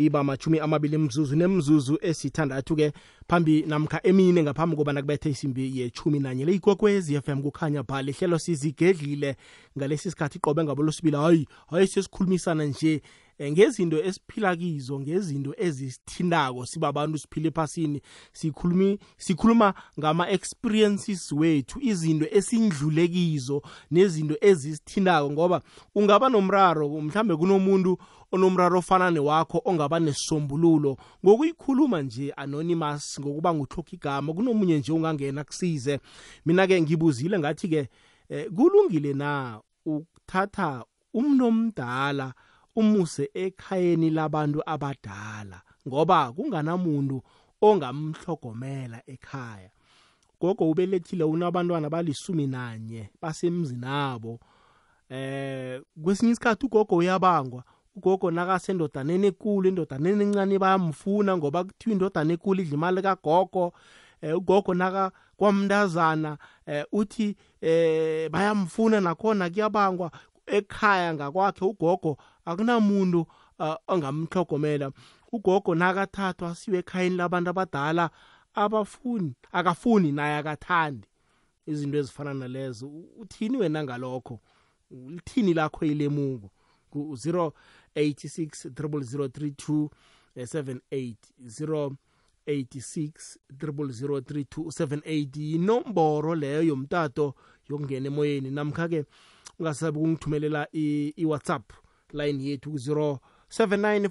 iba machumi amabili mzuzu nemzuzu esithandathu-ke phambi namkha emine ngaphambi kobana kubethe isimbi yechumi nanye le ikwekwezi FM kukhanya bhali ihlelo sizigedlile ngalesi sikhathi qobe ngabolosibili hayi hayi sesikhulumisana nje eh, ngezinto esiphila kizo ngezinto ezisithindako sibabantu siphila ephasini sikhulumi sikhuluma ngama-experiences wethu izinto esindlule kizo nezinto ezisithindako ngoba ungaba nomraro mhlambe kunomuntu onomraro ofana newakho ongaba nesisombululo ngokuyikhuluma nje anonymous ngokuba nguhlokha igama kunomunye nje ungangena kusize. Mina-ke ngibuzile ngathi-ke eh, kulungile na ukuthatha umntu omdala umuse ekhayeni labantu abadala? Ngoba kunganamuntu ongamhlogomela ekhaya. Gogo ubelethile unabantwana balisumi nanye basemzini abo eh kwesinye isikhathi ugogo uyabangwa. Ugogo nakasendodaneni ekulu endodaneni encane bayamfuna ngoba kuthiwa indodana ekulu idla imali kagogo. Eh ugogo naka kwamntazana eh uthi eh bayamfuna nakhona kuyabangwa ekhaya ngakwakhe. Ugogo akunamuntu uh, ongamhlogomela ugogo nakathathwa siwe ekhayeni labantu abadala abafuni akafuni naye akathandi izinto ezifana nalezo. Uthini wena ngalokho? Lithini lakho ilemuko? Ku-086 0032 78 086 003278 yinomboro leyo yomtato yokungena emoyeni. Namkha-ke ungasabi ukungithumelela i-whatsapp line yethu ku-0 79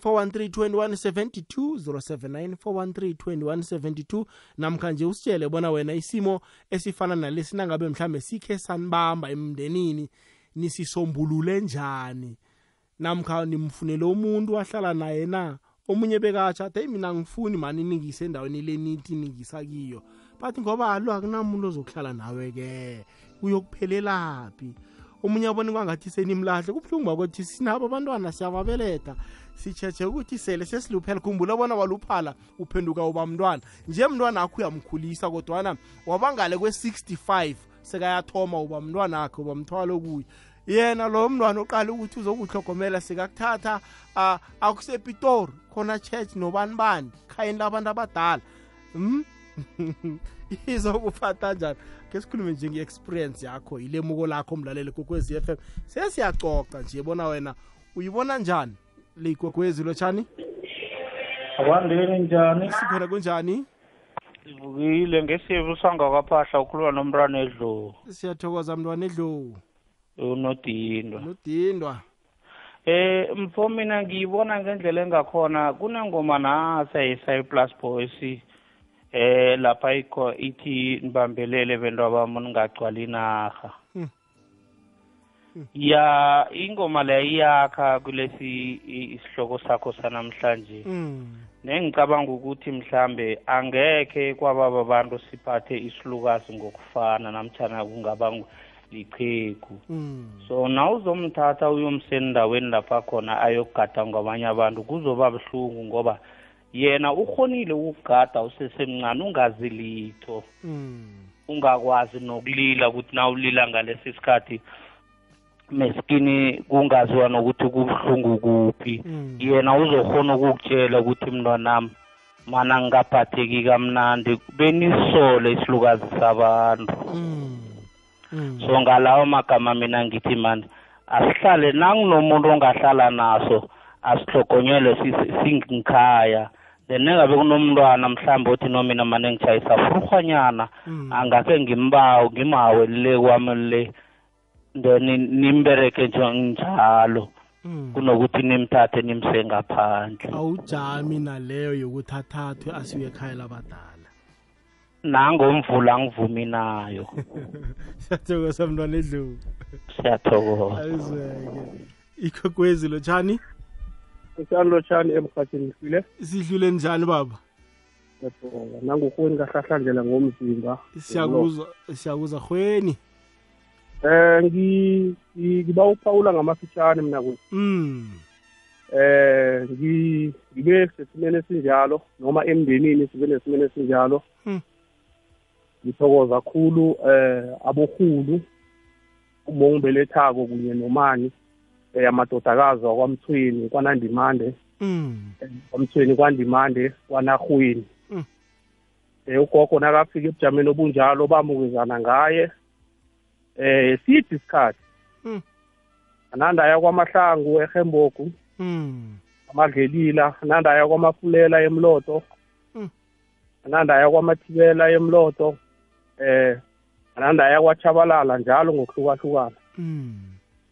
namkha nje usitshele bona wena isimo esifana nalesi nangabe mhlambe sikhe sanibamba emndenini nisisombulule njani? Namkha nimfunele umuntu ahlala naye na? Omunye bekatsha athi mina ngifuni mani ningise endaweni le nithi ningisa kiyo. Bathi ngoba alo akunamuntu ozokuhlala nawe-ke. Uyokuphelelaphi omunye abone kwangathi senimlahle kubuhlungu bakuthi sinabo abantwana siyababeletha sitshetshe ukuthi sele sesiluphela khumbula bona waluphala uphenduka uba mntwana. Nje mntwana akho uyamkhulisa kodwana wabangale kwe-65 sekayathoma uba mntwana akhe uba mthwalo kuye yena lo mntwana oqala ukuthi uzokuhlogomela sikakuthatha uh, akusepitori khona church nobani bani khayeni labantu abadala. Hmm? izokuphatha njani? Ke sikhulume nje nge-experience yakho ilemuko lakho mlaleli kokwezi f m. Sesiyacoca nje bona wena uyibona njani le igwegwezi lotshani akwandeni njani? Sikhona kunjani? Sivukile ngesivu sangakaphahla ukhuluma nomntwana edlovu siyathokoza mntwana edlowu unodindwa. Nodindwa eh mfo mina ngiyibona ngendlela engakhona kunengoma nasa ye-cyplus boys eh lapha ikho ithi nibambelele bento bami ningagcwali inarha. Ya ingoma leyo iyakha kulesi isihloko sakho sanamhlanje. Nengicabanga ukuthi mhlambe angekhe kwababa abantu siphathe isilukazi ngokufana namtshana kungaba liqhegu. So na uzomthatha uyomsendaweni lapha khona ayokugada ngabanye abantu kuzoba buhlungu ngoba yena ukhonile ukugada usesemncane ungazi litho. Ungakwazi nokulila ukuthi na ulila ngalesi sikhathi meskini kungaziwa nokuthi kubuhlungu kuphi. Yena uzokhona ukukutshela ukuthi mntwanami mana ngingaphatheki kamnandi benisole isilukazi sabantu. So ngalawo magama mina ngithi mani asihlale nanginomuntu ongahlala naso asihlogonyelwe singikhaya. Then engabe kunomntwana mhlawumbe othi nomina mane ngitshayisa furhwanyana angakhe ngimbawo ngimawelele kwami le. Then nimbereke njalo kunokuthi nimthathe nimse ngaphandle. Awujami naleyo yokuthi athathwe asiwe ekhaya labadala. Nangomvula angivumi nayo siyathokoza mntwana edlovu. Siyathokoza. Ayizweke. Ikhokwezi lotshani? Utshani lotshani emhathini sile. Sidlule njani baba? Nanguhweni kahlahlandlela ngomzimba. Siyakuzwa siyakuzwa hweni eh ngi ngiba uphawula ngamafitshane mina kuthi mm eh ngi ngibe sesimene esinjalo noma emndenini sibe nesimene esinjalo. Hmm. Ngithokoza kakhulu eh abohulu umongibelethako kunye nomani eh amadodakazi wakwamthweni kwanandimande mm emthweni kwandimande kwanarhweni Mm. eh ugogo nakafika ebujameni obunjalo bamukezana ngaye eh sithi isikhathi Mm. anandaya kwamahlangu ehembogu mm amadlelila anandaya kwamafulela emloto Mm. anandaya kwamathibela emloto eh anandaya kwachabalala njalo ngokuhlukahlukana mm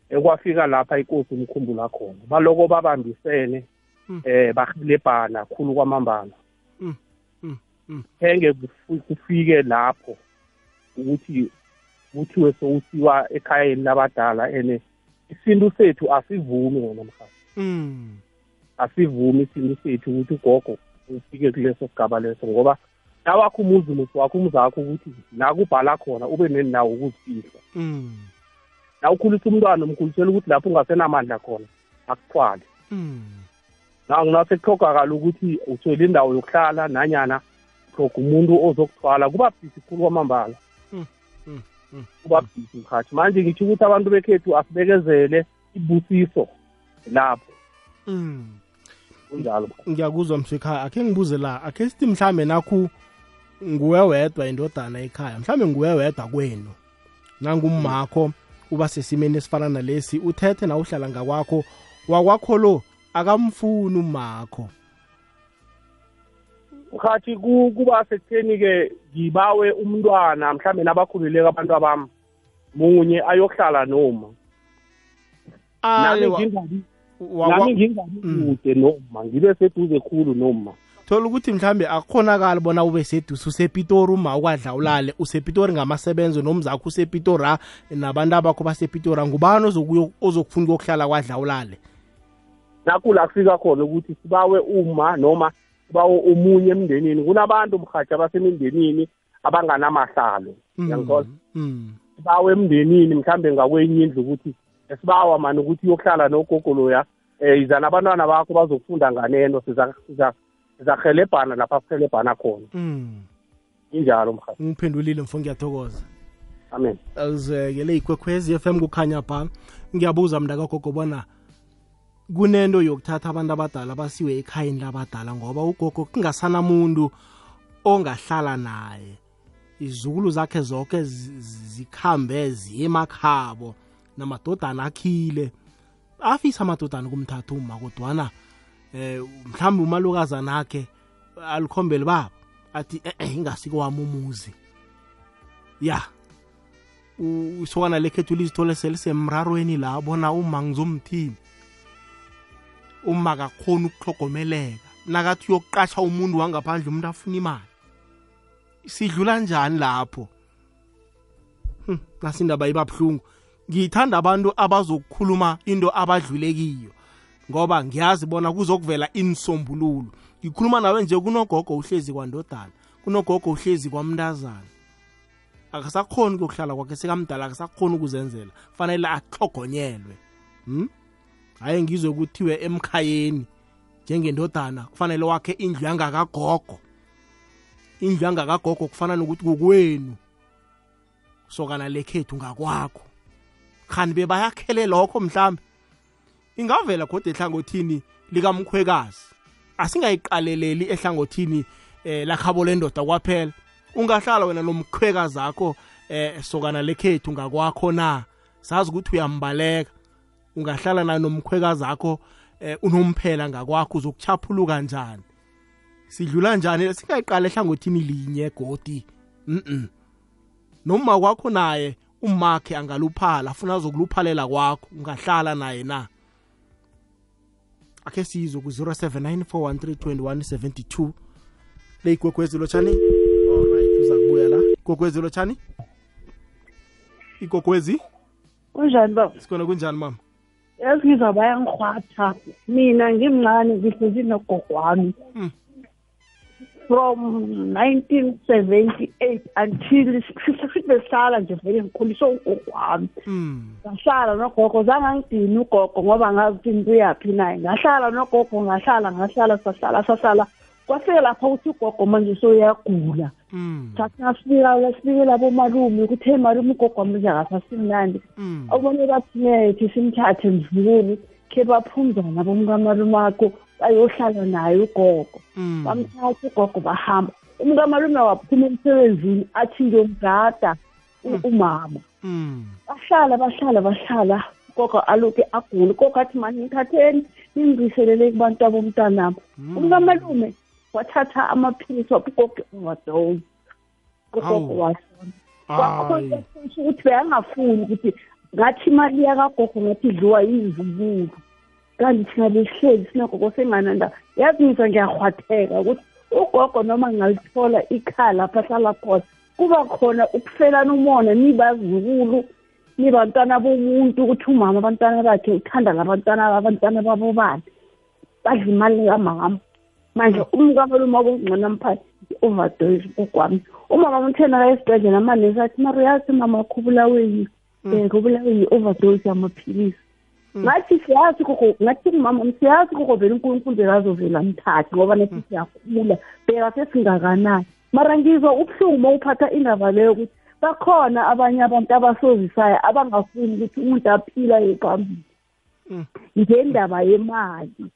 ekwafika lapha inkosi umkhumbula khona baloko babambisene Mm. eh bahilebhana khulu kwamambala Mm. Mm. Mm. khenge kufi- kufike lapho ukuthi kuthiwe sowusiwa ekhayeni labadala ene isintu sethu asivumi mhasa mm asivumi isintu sethu ukuthi ugogo ufike kuleso sigaba leso ngoba nawakho umuzi musi wakho umzakho ukuthi la kubhala khona ube nendawo ukuzifihla mm. Na ukhulisa umntwana umkhulisela ukuthi lapho ungasenamandla khona akuthwale. Mm. Nasekuthlogakala ukuthi uthwele indawo yokuhlala nanyana hloga umuntu ozokuthwala. Kuba bhisi khulu kwamambala. Mm, kuba bhisi mkhathi manje ngitsho ukuthi abantu bekhethu asibekezele ibusiso lapho. Kunjalo ngiyakuzwa mswekhaya akhe ngibuze la. Akhe sithi mhlambe nakhu nguwe wedwa indodana ekhaya. Mhlambe nguwe wedwa kwenu. Nangummakho uba sesimeni esifana nalesi. Uthethe na uhlala ngakwakho. Wakwakho lo akamfuni umakho. Mkhathi ku- kuba sekutheni-ke ngibawe umntwana mhlawumbe nabakhululeka abantu abami munye ayokuhlala noma? Nami ngingabi Mm. kude noma ngibe seduze khulu noma? Thola ukuthi mhlambe akukhonakali bona ube seduze usepitori uma ukwadla ulale usepitori ngamasebenzo nomzakho usepitori ha nabantu abakho basepitori ngubani ozokuyo- ozokufuna ukuyokuhlala kwadla ulale nakula kufika khona ukuthi sibawe uma noma sibawe omunye emndenini kunabantu mhathi abasemindenini abanganamahlalo Mm, Uyangithola? mm, sibawe emndenini mhlambe ngakwenye indlu ukuthi sibawa mani ukuthi uyokuhlala nogogo loya um izana abantwana bakho bazokufunda nganeno siza- siza- sizahelebhana lapha sihelebhana khona. Mm. injalo mhathi ngiphendulile mfo ngiyathokoza. Amen. Awuzekele ikwekhwezi FM kukhanya pha ngiyabuza mntakagogo bona kunento yokuthatha abantu abadala basiwe ekhayeni labadala ngoba ugogo kungasanamuntu ongahlala naye. Izukulu zakhe zonke zi- zi- zikhambe ziye emakhabo namadodana akhile. Afisa amadodana kumthatha uma kodwana eh mhlawumbe umalukazana akhe alikhombele baba athi eh eh, ingasiko wami umuzi. Ya u- isokana lekhethu lizithole selisemrarweni la bona uma ngizomthini uma kakhona ukuhlogomeleka nakathi uyokuqasha umuntu wangaphandle umuntu afuna imali sidlula njani lapho? Hm, nasi indaba ibabuhlungu. Ngithanda abantu abazokukhuluma into abadlule kiyo. Ngoba ngiyazi bona kuzokuvela insombululo. Ngikhuluma nawe nje kunogogo uhlezi kwandodana kunogogo uhlezi kwamntazana. Akasakhoni ukuyokuhlala kwakhe sekamdala akasakhoni ukuzenzela. Fanele ahlogonyelwe hm? hayi ngizwe kuthiwe emkhayeni njengendodana kufanele wakhe indlu yangakagogo. Indlu yangakagogo kufana nokuthi kukwenu. Sokana lekhethu ngakwakho. Khani bebayakhele lokho mhlambe? Ingavela kodwa ehlangothini likamkhwekazi. Asingayiqaleleli ehlangothini eh, lakhabo lendoda kwaphela. Ungahlala wena nomkhwekazi akho eh, sokana lekhethu ngakwakho na? Sazi ukuthi uyambaleka. Ungahlala naye nomkhwekazi akho eh, unomphela ngakwakho uzokuchaphuluka njani? Sidlula njani? Singayiqala ehlangothini linye godi. Mm noma kwakho naye umakhe angaluphala afuna azokuluphalela kwakho ungahlala naye na? Akhe sizwe ku-079 le igwegwezi lotshani. Alright uza kubuya la. Igwegwezi lotshani? Igwegwezi kunjani baba? Sikhona kunjani mama? Yazi ngizwa bayangirhwatha mina ngimncane ngihlezi nogogo wami Mm. From 1978 until sithi besihlala nje vele ngikhuliswe ugogo wami. Mm ngahlala nogogo zange angidini ugogo ngoba ngazi ukuthi ngikuyaphi naye ngahlala nogogo ngahlala ngahlala sahlala sahlala. Kwafika lapha ukuthi ugogo manje soyagula mm sathi ngasibika sibikela bomalume ukuthi hey malume ugogo wami njengasasimnandi mm abone bathi nethi simthathe mvukulu khe baphumzana bomkamalumakho bayohlala naye ugogo. Mm. bamthatha ugogo bahamba. Umkamalume waphuma emsebenzini athi ngiyomgada u- umama. Mm. bahlala bahlala bahlala. Ugogo aloke agule ugogo athi mani ngithatheni ningibiselele kubantu abomntanami umkamalume wathatha amaphilisi waphi ugogo overdose ugogo Hawu. washona Hayi. kwakhona ukuthi beyangafuni ukuthi ngathi imali yakagogo ngathi idliwa yizibulu kanti thina besihleli sinagogo sengananda yazi ngizwa ngiyahwatheka ukuthi ugogo noma ngalithola ikhala lapha ahlala khona kuba khona ukufelana umona nibazukulu nibantwana bomuntu ukuthi umama abantwana bakhe uthanda labantwana abantwana babo bani? Badla imali kamama. Manje umkamalume wabongcono amphathi i-overdose ugwami umama umthena la esibhedlela amanesi athi mari uyazi mama wakho ubulawe yi- um ubulawe yi-overdose yamaphilisi ngathi siyazi koko ngathi kumama siyazi koko vele unkulunkulu bekazovela mthathe ngoba nathi siyakhula bheka sesingakanani mara ngizwa ubuhlungu uma uphatha indaba leyo ukuthi bakhona abanye abantu abasozisayo abangafuni ukuthi umuntu aphila yephambili Mm. ngendaba yemali.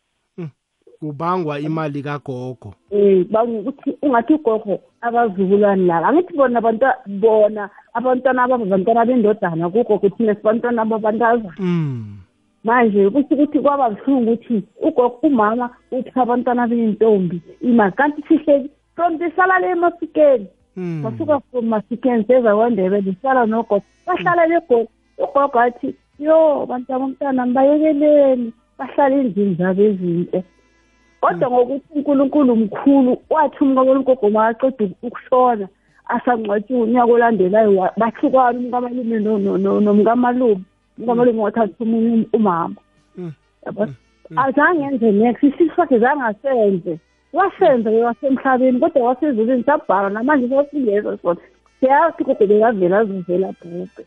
Kubangwa imali kagogo. Um bangukuthi ungathi ugogo abazukulwane laba. Angithi bona abantu bona abantwana babo bantwana bendodana kugogo thina sibantwana babantazana Mm. Manje kusho ukuthi kwaba buhlungu ukuthi ugogo umama upha abantwana beyintombi imali kanti sihleki from sihlala le emafikeni Mm. basuka from mafikeni seza kwandebele sihlala nogogo bahlala legogo ugogo athi yo bantu abomntana mbayekeleni bahlala endlini zabo ezinhle. Kodwa ngokuthi unkulunkulu mkhulu wathi umkankulugogo makaqeda ukushona asangcwatshwe unyaka olandelayo wa- bahlukana umkamalume no- no- no- nomkamalume umkamalume wathatha omunye umama. Mm. yabo? Azange enze next isisu sakhe zange asenze. Wasenza ke wasemhlabeni kodwa wasezulwini sabhala namanje sasingeza sona. Siyazi gogo bekavela azivela bhubhe.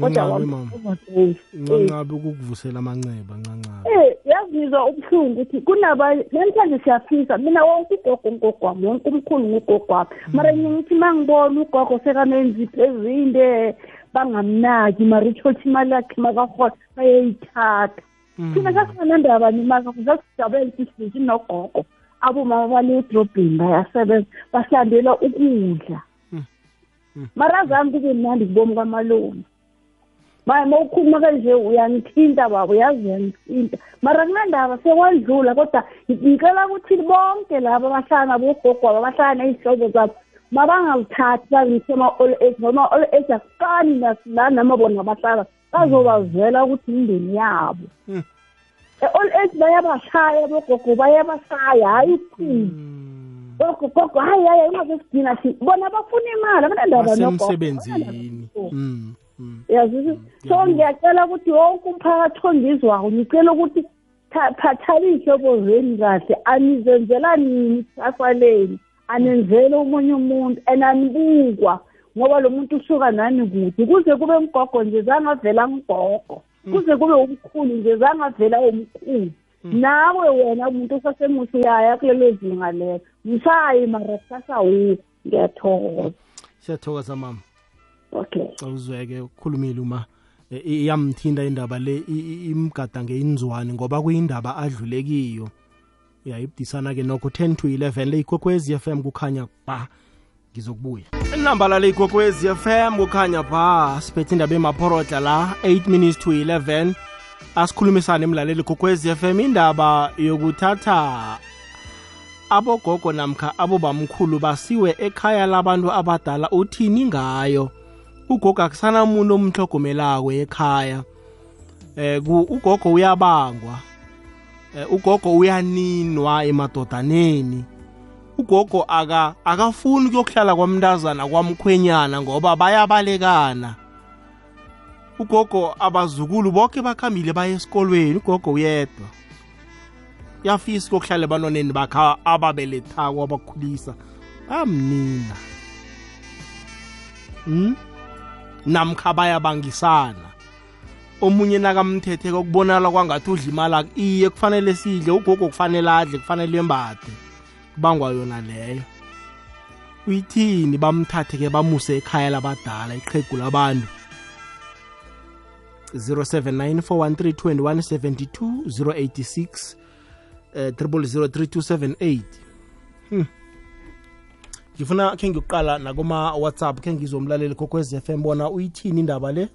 Kodwa ncancabe mama. Overdose ncancabe ukukuvusela amanceba ncancabe Eh yazizwa ubuhlungu ukuthi kunabanye namhlanje siyafisa. Mina wonke ugogo ngogwami wonke umkhulu ngugogwami. Mara ngithi mangibona ugogo sekamenza ipho ezinde bangamnaki mara uthotha imali yakhe makahona bayayithatha. Thina sasinganandaba nimali sasijabela ukuthi sidlisi nogogo abomama bale edrobheni bayasebenza basihambela ukudla. Mara azange kube mnandi kubomi kwamalume manje uma ukhuluma kanje uyangithinta baba uyazi uyangithinta. Mara kunandaba sekwandlula kodwa ngicela ukuthi bonke laba abahlala nabogogwabo abahlala ney'hlobo zabo. Mabangalithathi bangise ama-all age ngoba ama-all age akufani nasila nama bona bahlala bazobazela ukuthi imindeni yabo. Mm. e-all age bayabashaya bogogo bayabashaya hhayi ukuphila gogo gogo hayi hayi ungazesidina thina bona bafuna imali abanandaba basemsebenzini. Mm, mm. yazisi so ngiyacela ukuthi wonke umphakathi ongizwayo ngicela ukuthi tha- phathani iy'hlobo zenu kahle anizenzela nini kusasa leni anenzeli omunye umuntu and anibukwa ngoba lo muntu usuka nani kude kuze kube mgogo nje zangavela mgogo. Kuze kube umkhulu nje zangavela umkhulu nawe wena umuntu osasemuhle uyaya kulelo zinga lelo msayi mara kusasa wu ngiyathokoza. Siyathokoza mama. Okay. Awuzweke ukhulumile uma eh, iyamthinta indaba le imgadange inzwani ngoba kuyindaba adlulekiyo. Yayibudisana ke nokho 10 to 11 le ikwekwezi FM kukhanya ba ngizokubuya. Inamba la le ikwekwezi FM kukhanya ba siphethe indaba emaphorodla la 8 minutes to 11 asikhulumisane emlaleli kokwezi FM indaba yokuthatha abogogo namkha abobamkhulu basiwe ekhaya labantu abadala uthini ngayo. Ugogo akusanamuntu omhlogomelako ekhaya. Um ugogo uyabangwa ugogo uyaninwa emadodaneni. Ugogo aka akafuni ukuyokuhlala kwamntazana kwamkhwenyana ngoba bayabalekana. Ugogo abazukulu bonke bakhambile baye esikolweni ugogo uyedwa. Yafisa ukuyokuhlala ebantwaneni bakha ababelethako abakhulisa. Amnina. Hmm? namkha bayabangisana. Omunye nakamthethe kokubonala kwangathi udla imali akhe iye kufanele sidle ugogo kufanele adle kufanele embade kubangwa yona leyo. Uyithini bamthathe ke bamuse ekhaya labadala iqhegu labantu? 079 413 2172 086 eh 0003278 hmm. ngifuna khe ngiyokuqala nakuma WhatsApp khe ngizomlaleli kokwez FM bona uyithini indaba le?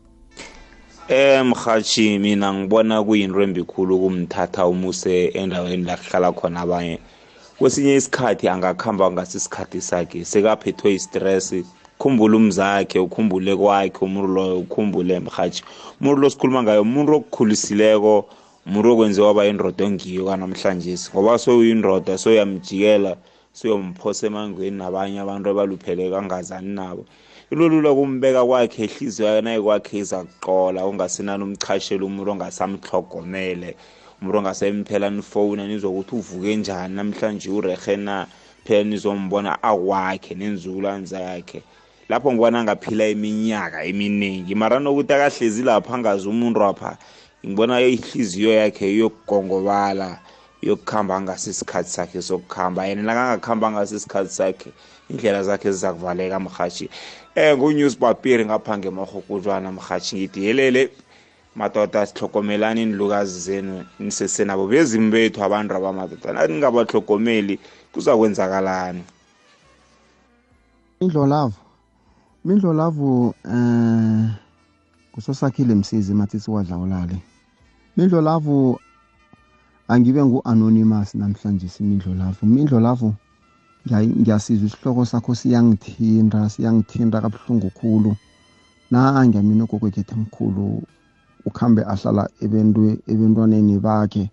Eh mhathi mina ngibona kuyinto embikhulu ukumthatha umuse endaweni la kuhlala khona abanye. Kwesinye isikhathi angakhamba ngasisikhathi sakhe sekaphethwe istress khumbule umzakhe ukhumbule kwakhe umuntu loyo ukhumbule mhathi umuntu lo sikhuluma ngayo umuntu okukhulisileko umuntu okwenziwa waba indoda ongiyo kanamhlanje. Ngoba soyindoda soyamjikela soyomphosa emangweni nabanye abantu abaluphele kangazani nabo. Ilolula kumbeka kwakhe ihliziyo naye kwakhe iza kuqola ungasenani umchashela umuntu ongasamhlogomele umuntu ongasemphela nifowuna nizokuthi uvuke njani? Namhlanje urehe na? Phela nizombona akwakhe nenzulwane zakhe lapho ngibona ngaphila iminyaka eminingi mara nokuthi akahlezi lapha angazi umuntu apha ngibona ihliziyo yakhe iyokugongobala yokukhamba angasisikhathi sakhe sokukhamba. Yena nakangakhamba angasisikhathi sakhe indlela zakhe ziza kuvaleka mhashi eh ngunews papiri ngapha ngemahokudlwana mhashi ngithi yelele madoda sihlokomelani inlukazi zenu nisesenabo bezimi bethu abantu abamadoda. Nathi ningabahlogomeli kuza kwenzakalani indlolavu mindlolavu eh kusosakhile msizi mathi siwadla ulale mindlolavu angibe ngu-anonymous namhlanje simindlolavu mindlolavu ngiyasizwa isihloko sakho siyangithinta siyangithinta kabuhlungu khulu. Nange mina ogogwekhethe mkhulu ukhambe ahlala ebentwaneni bakhe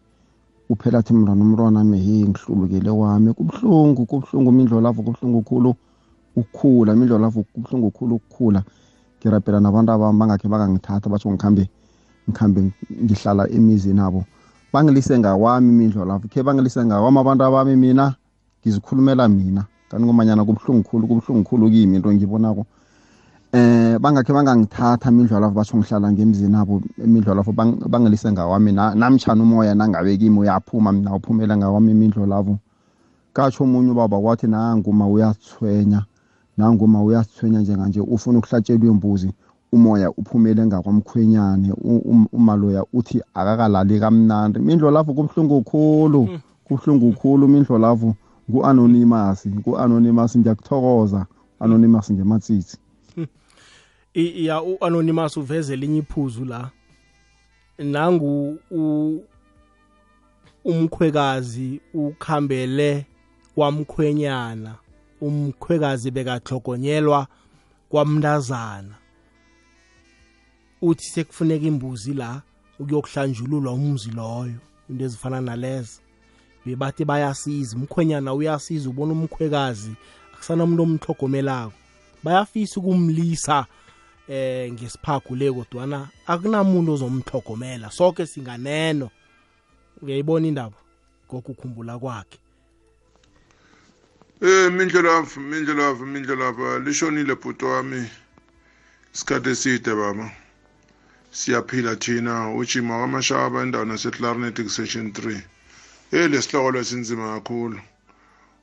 uphela athi mntwana umntwana mehe ngihlulukele kwami. Kubuhlungu kubuhlungu mindlolavu kubuhlungu khulu ukukhula mindlolavu kubuhlungu khulu ukukhula. Ngirapela nabantu abami bangakhe bangangithatha batsho ngikhambe ngikhambe ngihlala emizini abo bangilise ngawami mindlolavu khe bangilise ngawami abantu abami mina. Ngizikhulumela mina. Kanti ngomanyana kubuhlungu khulu kubuhlungu khulu kimi into ngibonako eh bangakhe bangangithatha mindlwalafu basho ngihlala ngemzini abo imindlwalafu bangilise ngawami. Namtshana umoya nangabe kimi uyaphuma mina uphumela ngawami imindlwalafu katsho omunye ubaba kwathi nanguma uyathwenya nanguma uyathwenya njenganje ufuna ukuhlatshelwa imbuzi umoya uphumele ngakwamkhwenyane umaloya uthi akakalali kamnandi. Mindlwalafu kubuhlungu khulu kubuhlungu khulu mindlwalafu ku-anonymous ku-anonymous ngiyakuthokoza anonymous ngematsitsi. Ya u-anonymous uveze elinye iphuzu la. Nangu umkhwekazi ukhambele kwamkhwenyana umkhwekazi bekahlogonyelwa kwamntazana. Uthi sekufuneka imbuzi la ukuyokuhlanjululwa umzi loyo into ezifana nalezo. Bebathi bayasiza umkhwenyana uyasiza ubona umkhwekazi akusana umuntu omhlogomelako bayafisa ukumlisa eh ngesiphagu le kodwana akunamuntu ozomhlogomela sonke singaneno. Uyayibona indaba? Ngokukhumbula kwakhe. Eh mindlelavu mindlelavu mindlelavu lishonile bhuti wami. Isikhathi eside baba. Siyaphila thina ujima kwamashaba endaweni yaseClarinet section 3 eh lesihloko lesinzima kakhulu.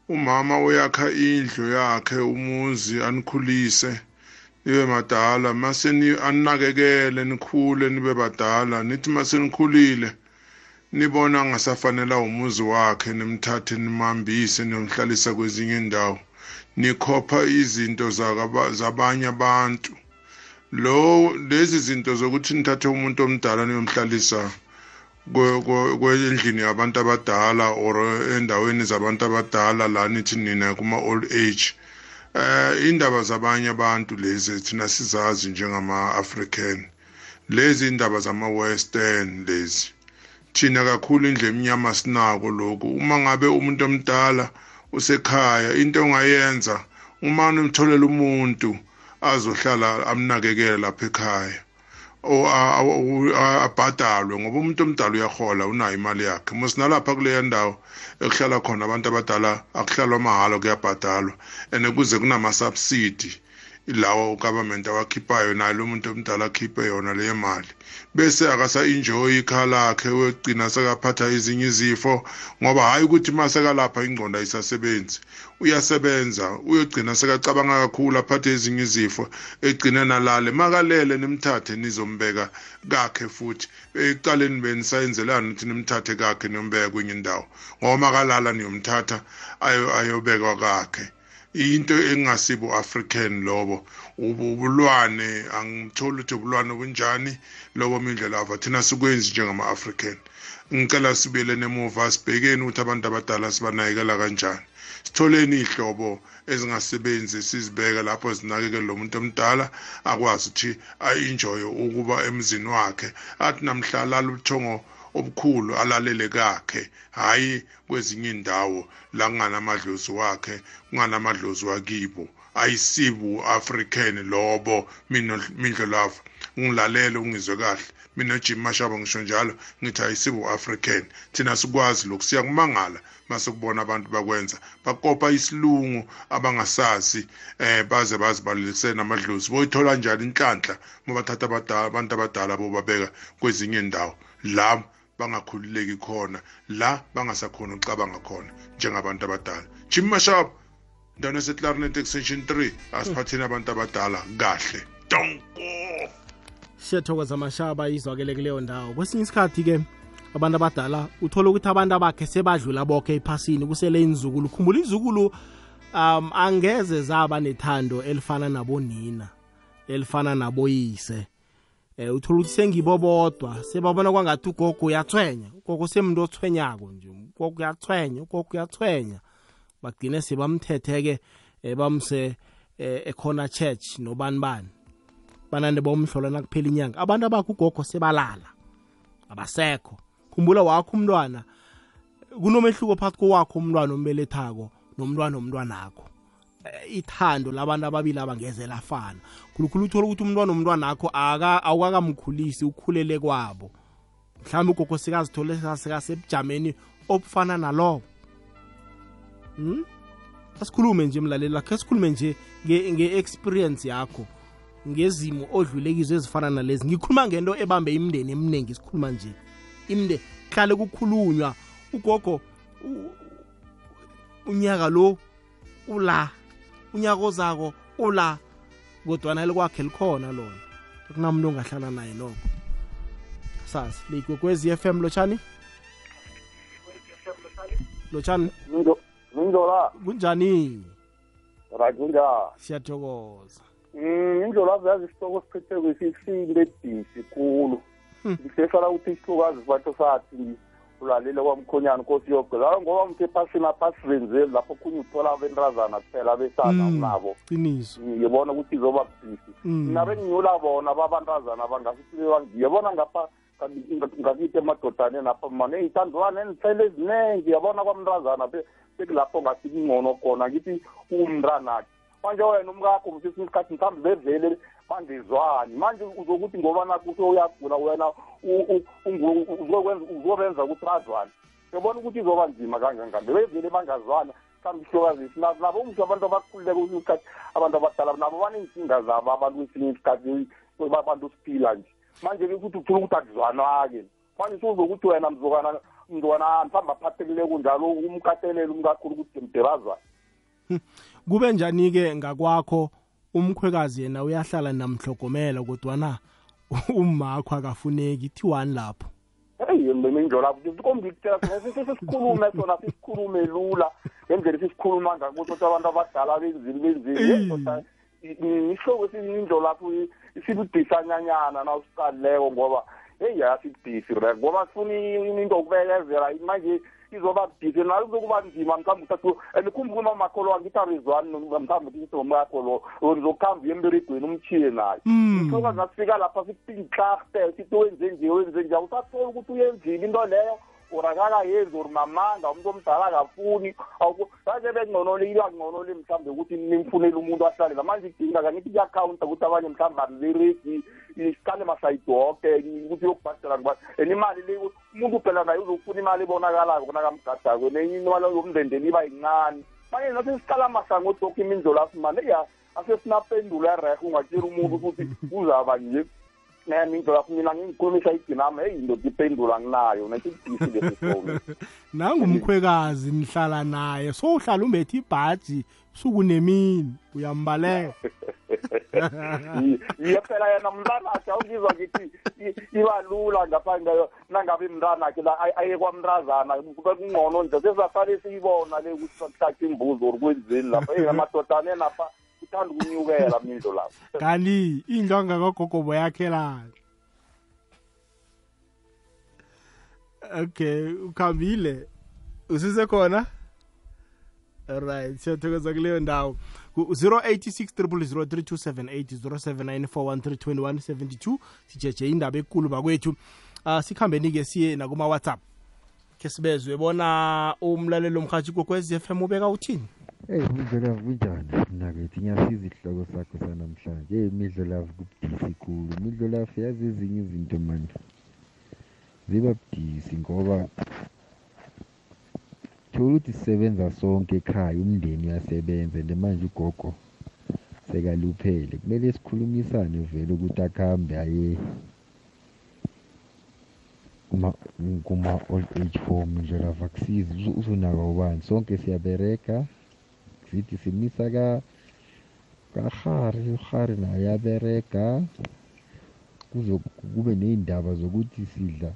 Umama uyakha indlu yakhe umuzi anikhulise nibe madala. Mase ni aninakekele nikhule nibe badala. Nithi mase nikhulile nibona ngasafanela umuzi wakhe nimthathe nimhambise nimhlalisa kwezinye indawo. Nikhopha izinto zabanye abantu. Lo lezi zinto zokuthi nithathe umuntu omdala niyomhlalisa kwendlini yabantu abadala or endaweni zabantu abadala la nithi nina kuma old age. Eh indaba zabanye abantu lezi thina sizazi njengama African. Lezi indaba zama western lezi. Thina kakhulu indle emnyama sinako lokhu. Uma ngabe umuntu omdala usekhaya into ongayenza uma umtholela umuntu azohlala amnakekele lapha ekhaya. Abhadalwe ngoba umuntu omdala uyahola unayo imali yakhe. Musinalapha kuleya ndawo ekuhlala khona abantu abadala akuhlalwa mahhala kuyabhadalwa. And kuze kunama-subsidi lawo ugovernment awakhiphayo nalo umuntu omdala akhiphe yona leyo mali. Bese akasa-enjoyi ikhala lakhe wegcina sekaphatha ezinye izifo ngoba hhayi ukuthi uma sekalapha ingqondo ayisasebenzi. Uyasebenza uyogcina sekacabanga kakhulu aphathe ezinye izifo egcine nalale. Makalele nimthathe nizombeka kakhe futhi. Ekuqaleni benisayenzelani ukuthi nimthathe kakhe niyombeka kwenye indawo? Ngoba makalala niyomthatha ayobekwa kakhe. Into engasibo African lobo ubulwane angitholi ukuthi ubulwane obunjani lobo mindlela ava thina sikwenzi njengama African ngicela sibele nemuva sibhekeni ukuthi abantu abadala sibanakekela kanjani. Sitholeni ihlobo ezingasebenzi sizibeke lapho zinakekele lo muntu omdala akwazi ukuthi a-enjoye ukuba emzini wakhe. Athi namhlala luthongo obukhulu alalele kakhe hhayi kwezinye indawo la kunganamadlozi wakhe kunganamadlozi wakibo. Ayisibu african lobo mina mindlolavu ungilalele ungizwe kahle. Mina Jim Mashaba ngisho njalo ngithi ayisibu African thina sikwazi lokhu siyakumangala masukubona abantu bakwenza. Bakopa isilungu abangasazi eh baze bazibalelise namadlozi. Boyithola njani inhlanhla uma bathatha abadala abantu abadala bobabeka kwezinye indawo la bangakhululeki khona la bangasakhona ucabanga khona njengabantu abadala. Jim Mashaba ndana seClarinet extension 3 asiphatheni abantu abadala kahle. Donko! Siyathokoza mashaba izwakele kuleyo ndawo. Kwesinye isikhathi-ke abantu abadala uthola ukuthi abantu abakhe sebadlula bonke ephasini kusele inzukulu. Khumbula izukulu um angeze zaba nethando elifana nabonina elifana naboyise. Eh uthola ukuthi sengibo bodwa sebabona kwangathi ugogo uyathwenya ugogo semuntu othwenyako nje ugogo uyathwenya ugogo uyathwenya. Bagcine sebamthethe-ke eh, bamse eh, ekhona church nobani bani. Banande bomhlola nakuphela inyanga. Abantu abakho ugogo sebalala abasekho. Khumbula wakho umntwana kunomehluko phakathi kowakho umntwana ombelethako nomntwana omntwanakho ithando labantu ababili abangeze lafana. Khulukhulu uthola ukuthi umntwana omntwana akho awukakamkhulisi ukhulele kwabo. Mhlawumbe ugogo sikazithole sekasebujameni obufana nalowo hmm? asikhulume nje mlaleli lakhe sikhulume nje nge-experience yakho ngezimo odlulekizo ezifana nalezi. Ngikhuluma ngento ebambe imindeni eminingi sikhuluma nje. Iminde hlale kukhulunywa. Ugogo unyaka lo ula unyaka ozako ula kodwana likwakhe likhona lona. Kunamuntu ongahlala naye noko sazi ligwekwezi FM lotshani? Lotshani? Ngindola. Kunjani? Right kunjani? Siyathokoza. Indlola yazi isitoko siphethe kwesisinde edisi khulu ngisesala ukuthi isihlukazi sibatho sathi ulalile kwamkhonyana nkosi yoke la ngoba mthe phasini aphasirenzeli lapho khunye uthola abentrazana kuphela besana unabo qiniso. Ngibona ukuthi izoba busisi mina benginyula bona babantazana bangasithi bebangiye bona ngapha ngakithi emadodaneni apha mane iy'thandwane enithele eziningi yabona kwamntazana sekulapho ngafika ingcono khona ngithi umntranakhe manje wena umkakho msesinye isikhathi mhlawumbe bevele bangezwani manje uzokuthi ngoba nakho uyagula wena uzobenza ukuthi bazwane uyabona ukuthi izoba nzima kangangani. Bevele bangazwana mhlawumbe ihlokazisi nabo umsho abantu abakhululeka kwesinye isikhathi abantu abadala nabo baney'nkinga zabo abantu kwesinye isikhathi abantu siphila nje. Manje-ke ukuthi uthola ukuthi akuzwanwa-ke manje suzokuthi wena mzukana mntwana mhlawumbe aphathekile kunjalo umkatelele umkakhulu ukuthi mde bazwane. Kube njani-ke ngakwakho umkhwekazi yena uyahlala namhlogomela kodwana umakho akafuneki thiwani lapho. Heyi mindlolapho kombikutshela sesikhulume sona sisikhulume lula. Ngendlela sisikhuluma ngakuthi ukuthi abantu abadala benzini benzini ihloko indlolapho isibudisanyanyana na usiqalileko ngoba heyi asidisi rek ngoba sifuna into okubekezela manje izoba budisi nayo kuzokuba nzima mhlawumbe uthathu and khumbule uma makholo wangithi arizwani mhlawumbe ukuthi ngomkakho lo nizokuhamba uye emberegweni umchiye naye. Mhloka ngasifika lapha sikutinhlarte sithi wenze nje wenze nje awusatholi ukuthi uyenzile into leyo urakakayenzi or mamanga umuntu omdala akafuni saze bengconolile akungconoli mhlawumbe ukuthi nimfunele umuntu ahlalela manje kudinga kangithi kuyakhawunta ukuthi abanye mhlawumbe aberegi isikhale masayidi woke ukuthi uyokubhadela ngubani and imali le umuntu phela naye uzofuna imali ebonakalayo kona kamgadako nenye imali yomndendeli iba yincane. Manje nasesiqala masango odoki imindlolafu mani eya asesinapendula erehe ungatshela umuntu ukuthi uzaba nje. Nami indlolafu mina ngiyikhulumisa idinama eyi ndoda ipendula nginayo nesibhisi lesi sifoni nangumkhwekazi nihlala naye so uhlala umbethe ibhaji suku nemini uyambaleka. Yiye phela yena mntanakhe awungizwa ngithi i- iba lula ngaphandle nangabe mntanakhe la ay- aye kwamntazana kube kungcono nje sesasale siyibona le ukuthi sakuhlatha imbuzi or kwenzeni lapha. Eyi amadodane napha uthanda ukunyukela mindlo lapho. Kanti indlonga kagogobo yakhelana okay ukhambile? Usisekhona alright siyathokoza kuleyo ndawo. Ku-086 03278 0794132172 sijeje indaba ekulu bakwethu. Uh, sikhambeni-ke siye nakuma-whatsapp. Khe sibezwe bona umlalelo omhathi kokwez f m ubeka uthini Hey Midlolavu kunjani? Mina ngithi ngiyasiza isihloko sakho sanamhlanje. Hey Midlolavu kubudisi khulu. Midlolavu yazi ezinye izinto manje. Ziba budisi ngoba thola ukuthi sisebenza sonke ekhaya umndeni uyasebenza and manje ugogo sekaluphele. Kumele sikhulumisane vele ukuthi akuhambe aye kuma kuma old age home Midlolavu akusizi Uzu- uzonaka ubani sonke siyabereka sithi simisa ka kahari uhari naye uyabereka kuze kube ney'ndaba zokuthi sidla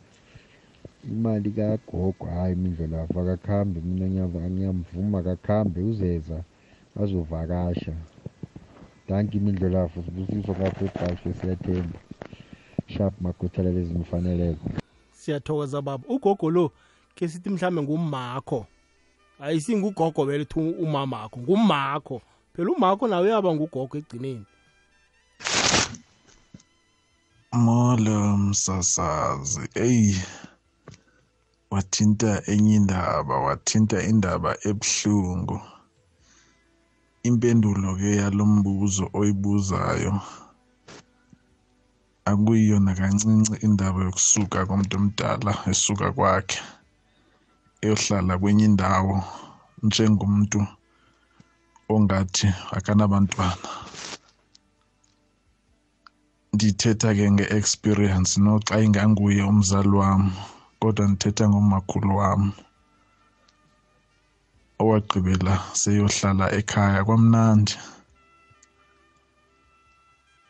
imali kagogo hhayi mindlolavu akakhambe mina ngiyava- ngiyamvuma akakhambe uzeza azovakasha. Danki imindlolavu sibusiso kapho ebhashe siyathemba. Sharp magothela lezi mfaneleko siyathokoza baba. Ugogo lo ke sithi mhlambe ngumakho. Ayisingugogo vele thi umamakho ngumakho. Phela umakho nawe uyaba ngugogo ekugcineni. Molo msasazi. Eyi wathinta enye indaba wathinta indaba ebuhlungu. Impendulo ke yalombuzo oyibuzayo akuyiyona kancinci indaba yokusuka komuntu omdala esuka kwakhe. Eyohlala kwenye indawo njengomuntu ongathi akanabantwana. Ndithetha ke nge-experience noxa inganguye umzali wam kodwa ndithetha ngomakhulu wam owagqibela seyohlala ekhaya kwamnandi.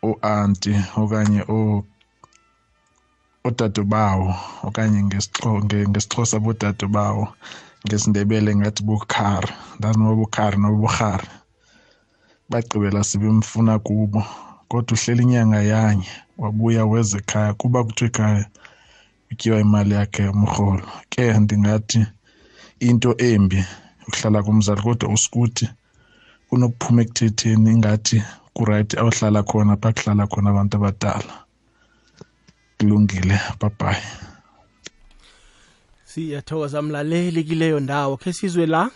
U-anti okanye odadobawo okanye ngesixho- nge- ngesixhosa bodadobawo ngesindebele ngathi bukhari ndazi noba bukhari noba burhari bagqibela sebemfuna kubo kodwa uhleli inyanga yanye wabuya weza ekhaya. Kuba kuthiwa ekhaya utyiwa imali yakhe yomrholo. Ke ndingathi into embi ukuhlala kumzali kodwa usikuthi kunokuphuma ekuthetheni ingathi kurayithi awuhlala khona phaa kuhlala khona abantu abadala. Kulungile. Babhayi siyathokoza mlaleli kileyo ndawo. Khe sizwe la?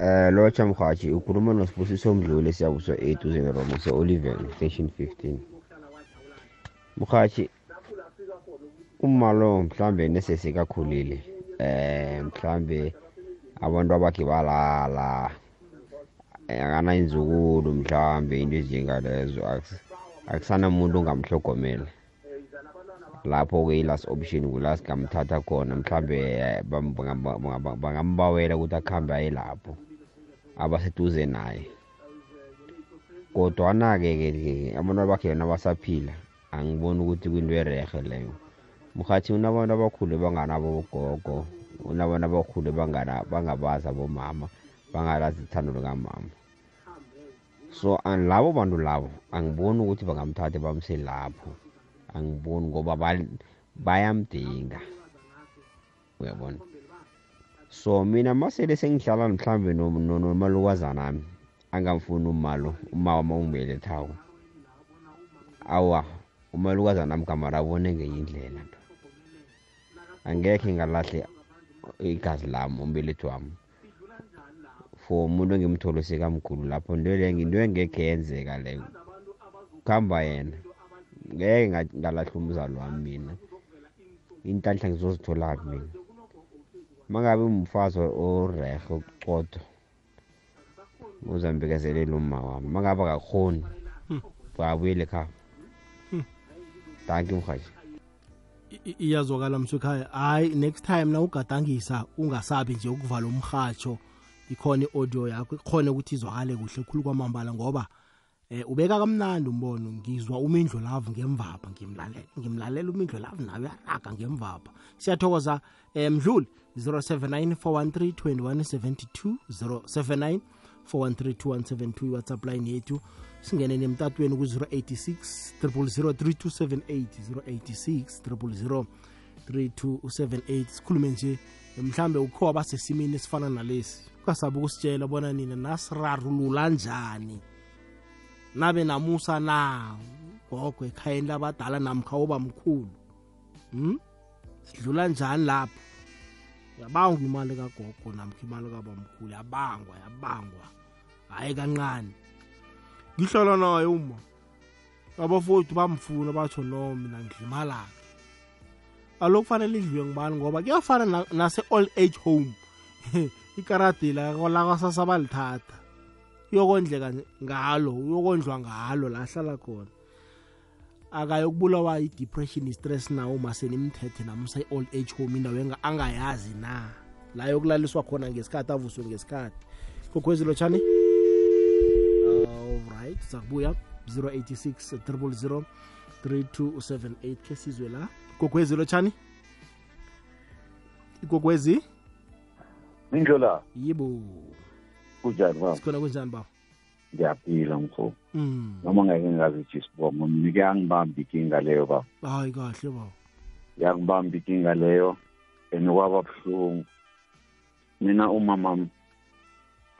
Eh locha mhathi ukhuluma nosibusiso mdluli siyabuso 8 uzenromo se-oliven station 15 mhathi umalo mhlambe nesesekakhulile eh mhlambe abantu abakhe balala. Eh, akanayinzukulu mhlambe into ezinjengalezo Akus- akusanamuntu ongamhlogomela lapho-ke i-last option kula singamthatha khona mhlambe eh, bam- bangamba- bangamba- bangambawela ukuthi akuhambe aye lapho abaseduze naye. Kodwana-ke ke ke abantu abakhe yona basaphila angiboni ukuthi kuyinto erehe leyo. Mhathi unabantu abakhulu banganabo bogogo unabantu abakhulu bangana- bangabazi abomama bangalazi ithando likamama. So an- labo bantu labo? Angiboni ukuthi bangamthatha bamse lapho. Angiboni ngoba ba- bayamdinga. Uyabona? So mina masele sengihlala mhlambe no- no- nomalukazanami angamfuni umalo umama ongibelethako awa umalukazanami gamara abone ngenye indlela nto. Angekhe ngalahle igazi lami umbelethi wami. For umuntu engimtholo sekamkhulu lapho into le into engekhe yenzeka leyo kuhamba yena. Ngeke nga- ngalahla umzali wami mina. Inhlanhla ngizozitholaphi mina? Mangabe umfazi orehe ukucotha uzambekezelela umma wami. Mangabe akakhoni Hmm. babuyele ekhaya. Hmm. danki mhaji I- i- iyazwakala msukhaya hayi next time na ugadangisa ungasabi nje ukuvala umhatsho ikhona i-audio yakho ikhona ukuthi izwakale kuhle khulu kwamambala ngoba eh ubeka kamnandi umbono ngizwa umindlo lavu ngemvapha ngimlalela ngimlalela umindlo lavu nawe uyaraga ngemvapha. Siyathokoza eh mdluli 0794132172 079 4132172 iwhatsapp line yethu. Singene nemtatweni ku-086 0003278 086 0003278 sikhulume nje mhlambe ukho abasesimini esifana nalesi. Ungasabi ukusitshela bona nina nasirarulula njani? Nabe namusa na? Gogo ekhayeni labadala namkha oba mkhulu hmm? sidlula njani lapho? Yabangwa imali kagogo namkha imali kabamkhulu yabangwa yabangwa. Hayi kancane. Ngihlala naye uma abafowethu bamfuna batsho no mina ngidla imalakhe alo kufanele idliwe ngibani ngoba kuyafana na- nase-old age home. ikaradi lakwasasa balithatha uyokondleka ngalo uyokondlwa ngalo la ahlala khona. Akayokubulawa i-depression i-stress nawo uma senimthethe namusa i-old age home indawo enga- angayazi na. La yokulaliswa khona ngesikhathi avuswe ngesikhathi. Kokhwezilo tshani alright sakubuya. 086 000 3278 ke sizwe la. Kokhwezilo tshani ikokwezi Mindlola yibo kunjani baba? sikhona kunjani baba Ngiyaphila mfo. mm. Noma ngeke ngazithi sibongo mina kuyangibamba inkinga leyo baba. hayi kahle baba Yakubamba inkinga leyo and kwaba buhlungu. Mina umama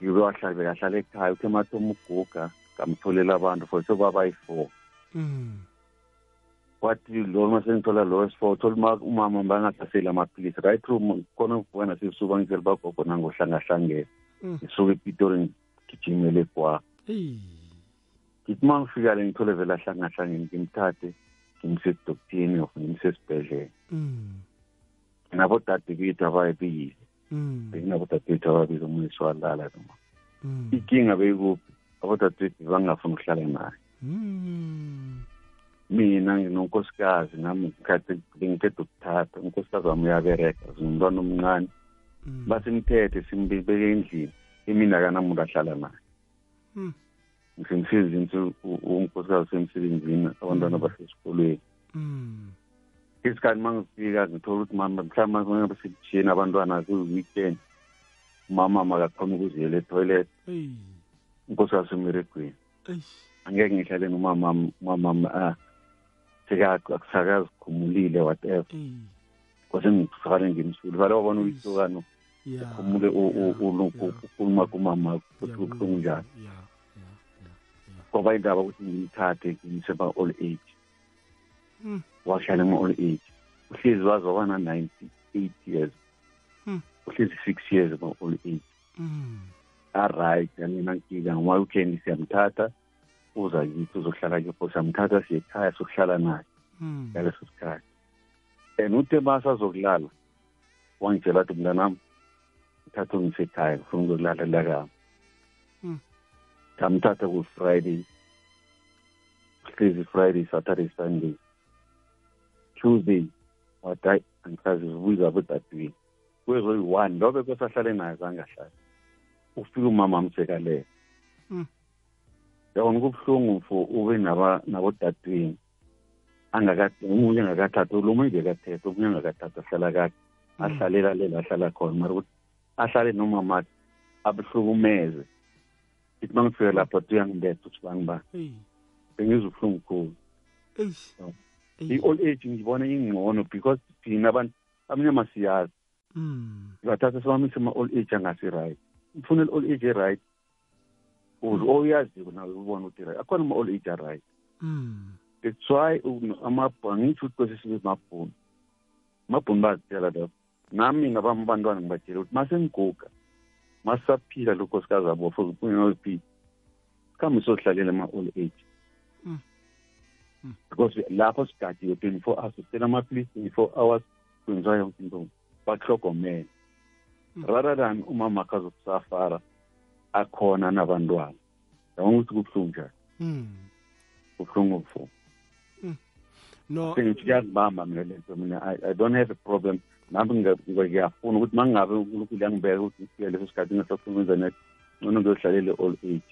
ngiwahlala ahlala ekhaya uthe mathoma uguga ngamtholela abantu for sokwaba yi-four mm. Wathi lo sengithola lo wesi-four thola uma- umama bangathaseli amaphilisi right through khona ukuvuka sisuka ngizela bagogo nangohlangahlangene Mm. ngisuke epitori ngigijimele kwa ngithi uma ngifika le ngithole vele ahlangahlangene ngimthathe ngimse edoktini of ngimse esibhedlela Mm. nabodade bethu abayibili Mm. bekunabodade bethu ababili omunye siwalala noma ikinga inkinga beyikuphi abodade bethu bangafuni ukuhlala naye. Mina nginonkosikazi nami ngikhathi bengiqeda ukuthatha. Unkosikazi wami uyabereka zingumntwana omncane. Mm. basimthethe simbeke endlini imina akanamuntu ahlala naye. Mm. ngisemsebenzini unkosikazi usemsebenzini abantwana basesikolweni. Mm. isikhathi uma ngifika ngithola ukuthi mama mhlawumbe mangabe sibujiyeni abantwana kuyi-weekend umama makakhona ukuziyela etoilet. Unkosikazi semeregweni Eyi. angeke ngihlale nomamam umamam ah akusakazikhumulile whatever Eyi. kwase ngisakale ngimsule vale wabona uyihlokano Ya. khumule ukhuluma kumama ukuthi Ngiyabuzwa. kubuhlungu njani Ya. Ya. Ya. kwaba indaba ukuthi ngimthathe ngimse ba-all age Mm. wahlala ema-all age uhlezi waze waba na-ninety-eight years Mm. uhlezi six years ema-all age Mm. aright yamina nkinga ngama-weekend siyamthatha uza kithi uzohlala kepho siyamthatha siye ekhaya sokuhlala naye Mm. ngaleso sikhathi and uthe masazokulala wangitshela ukuthi mntanami uthathe ungisekhaya ngifuna ukuzokulala lakami Mm. ngamthatha ku-friday hlezi friday. Saturday sunday. Tuesday wathi hayi angisazi ubuza bodadewini kwezoyi-one lobe kwesahlale naye zange ahlale ufike umama amsekalela Mm. Yabona kubuhlungu for ube angakade omunye angakathathi lo munye ngekathetha omunye angakathathi ahlala kade. Ahlalela lela ahlala khona. Mara ukuthi ahlale nomamakhe abuhlukumeze ithi uma ngifika lapho athi uyangibetha ukuthi bangibani Eyi. bengizwa ubuhlungu khulu. I-old age ngibona ingcono because thina abantu amnyama siyazi Mm. sibathatha sibamise ama-old age angasi-right. Ufuna i-old age e-right. Oyaziko nawe ubona ukuthi right akhona ama-all age a-right. Mm. that's why angitho ukuthi kwese sibe mabhunu. Amabhunu bazitshela lapho nami ngabami abantwana ngibatshela ukuthi masengiguga masaphila lo nkosikazi abo for ungaziphila sikhambe sozihlalele ama-all age. Mm. Mm. because lapho sigadiwe twenty-four hours sisela amaphilisi twenty-four hours kwenziwa yonke into. Bahlogomele rather than umama akazokusafara akhona nabantwana. Yabona ukuthi kubuhlungu njani Mm. kubuhlungu mfo. No. Sengithi kuyazibamba mina lento mina. I, i don't have a problem. Nami ngiyafuna ukuthi uma unkulunkulu yangibeka ukuthi ngifike leso sikhathi ukwenza net ngcono ngiyodlalela i-all age.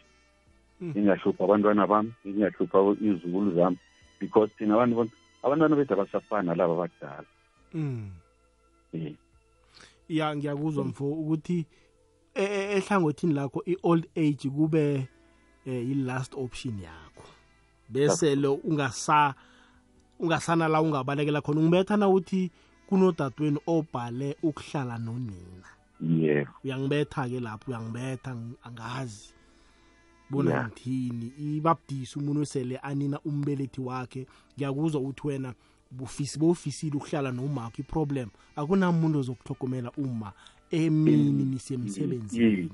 Mm. ngingahlupha abantwana bami ngingahlupha izukulu zami. Because thina abantu bona abantwana bethu abasafani nalaba abadala. Mm. Eh. ya ngiyakuzwa mfo ukuthi e- ehlangothini lakho i-old age kube eh, i-last option yakho. Bese lo ungasa ungasana la ungabalekela khona ungibetha na uthi kunodadweni obhale ukuhlala nonina. Yebo uyangibetha-ke lapho uyangibetha ng- angazi. Bona Yeah. ngithini? Ibabudisi umuntu osele anina umbelethi wakhe. Ngiyakuzwa ukuthi wena bufisi bowufisile ukuhlala nomakho iproblem. Akunamuntu ozokuhlogomela uma emini nisemsebenzini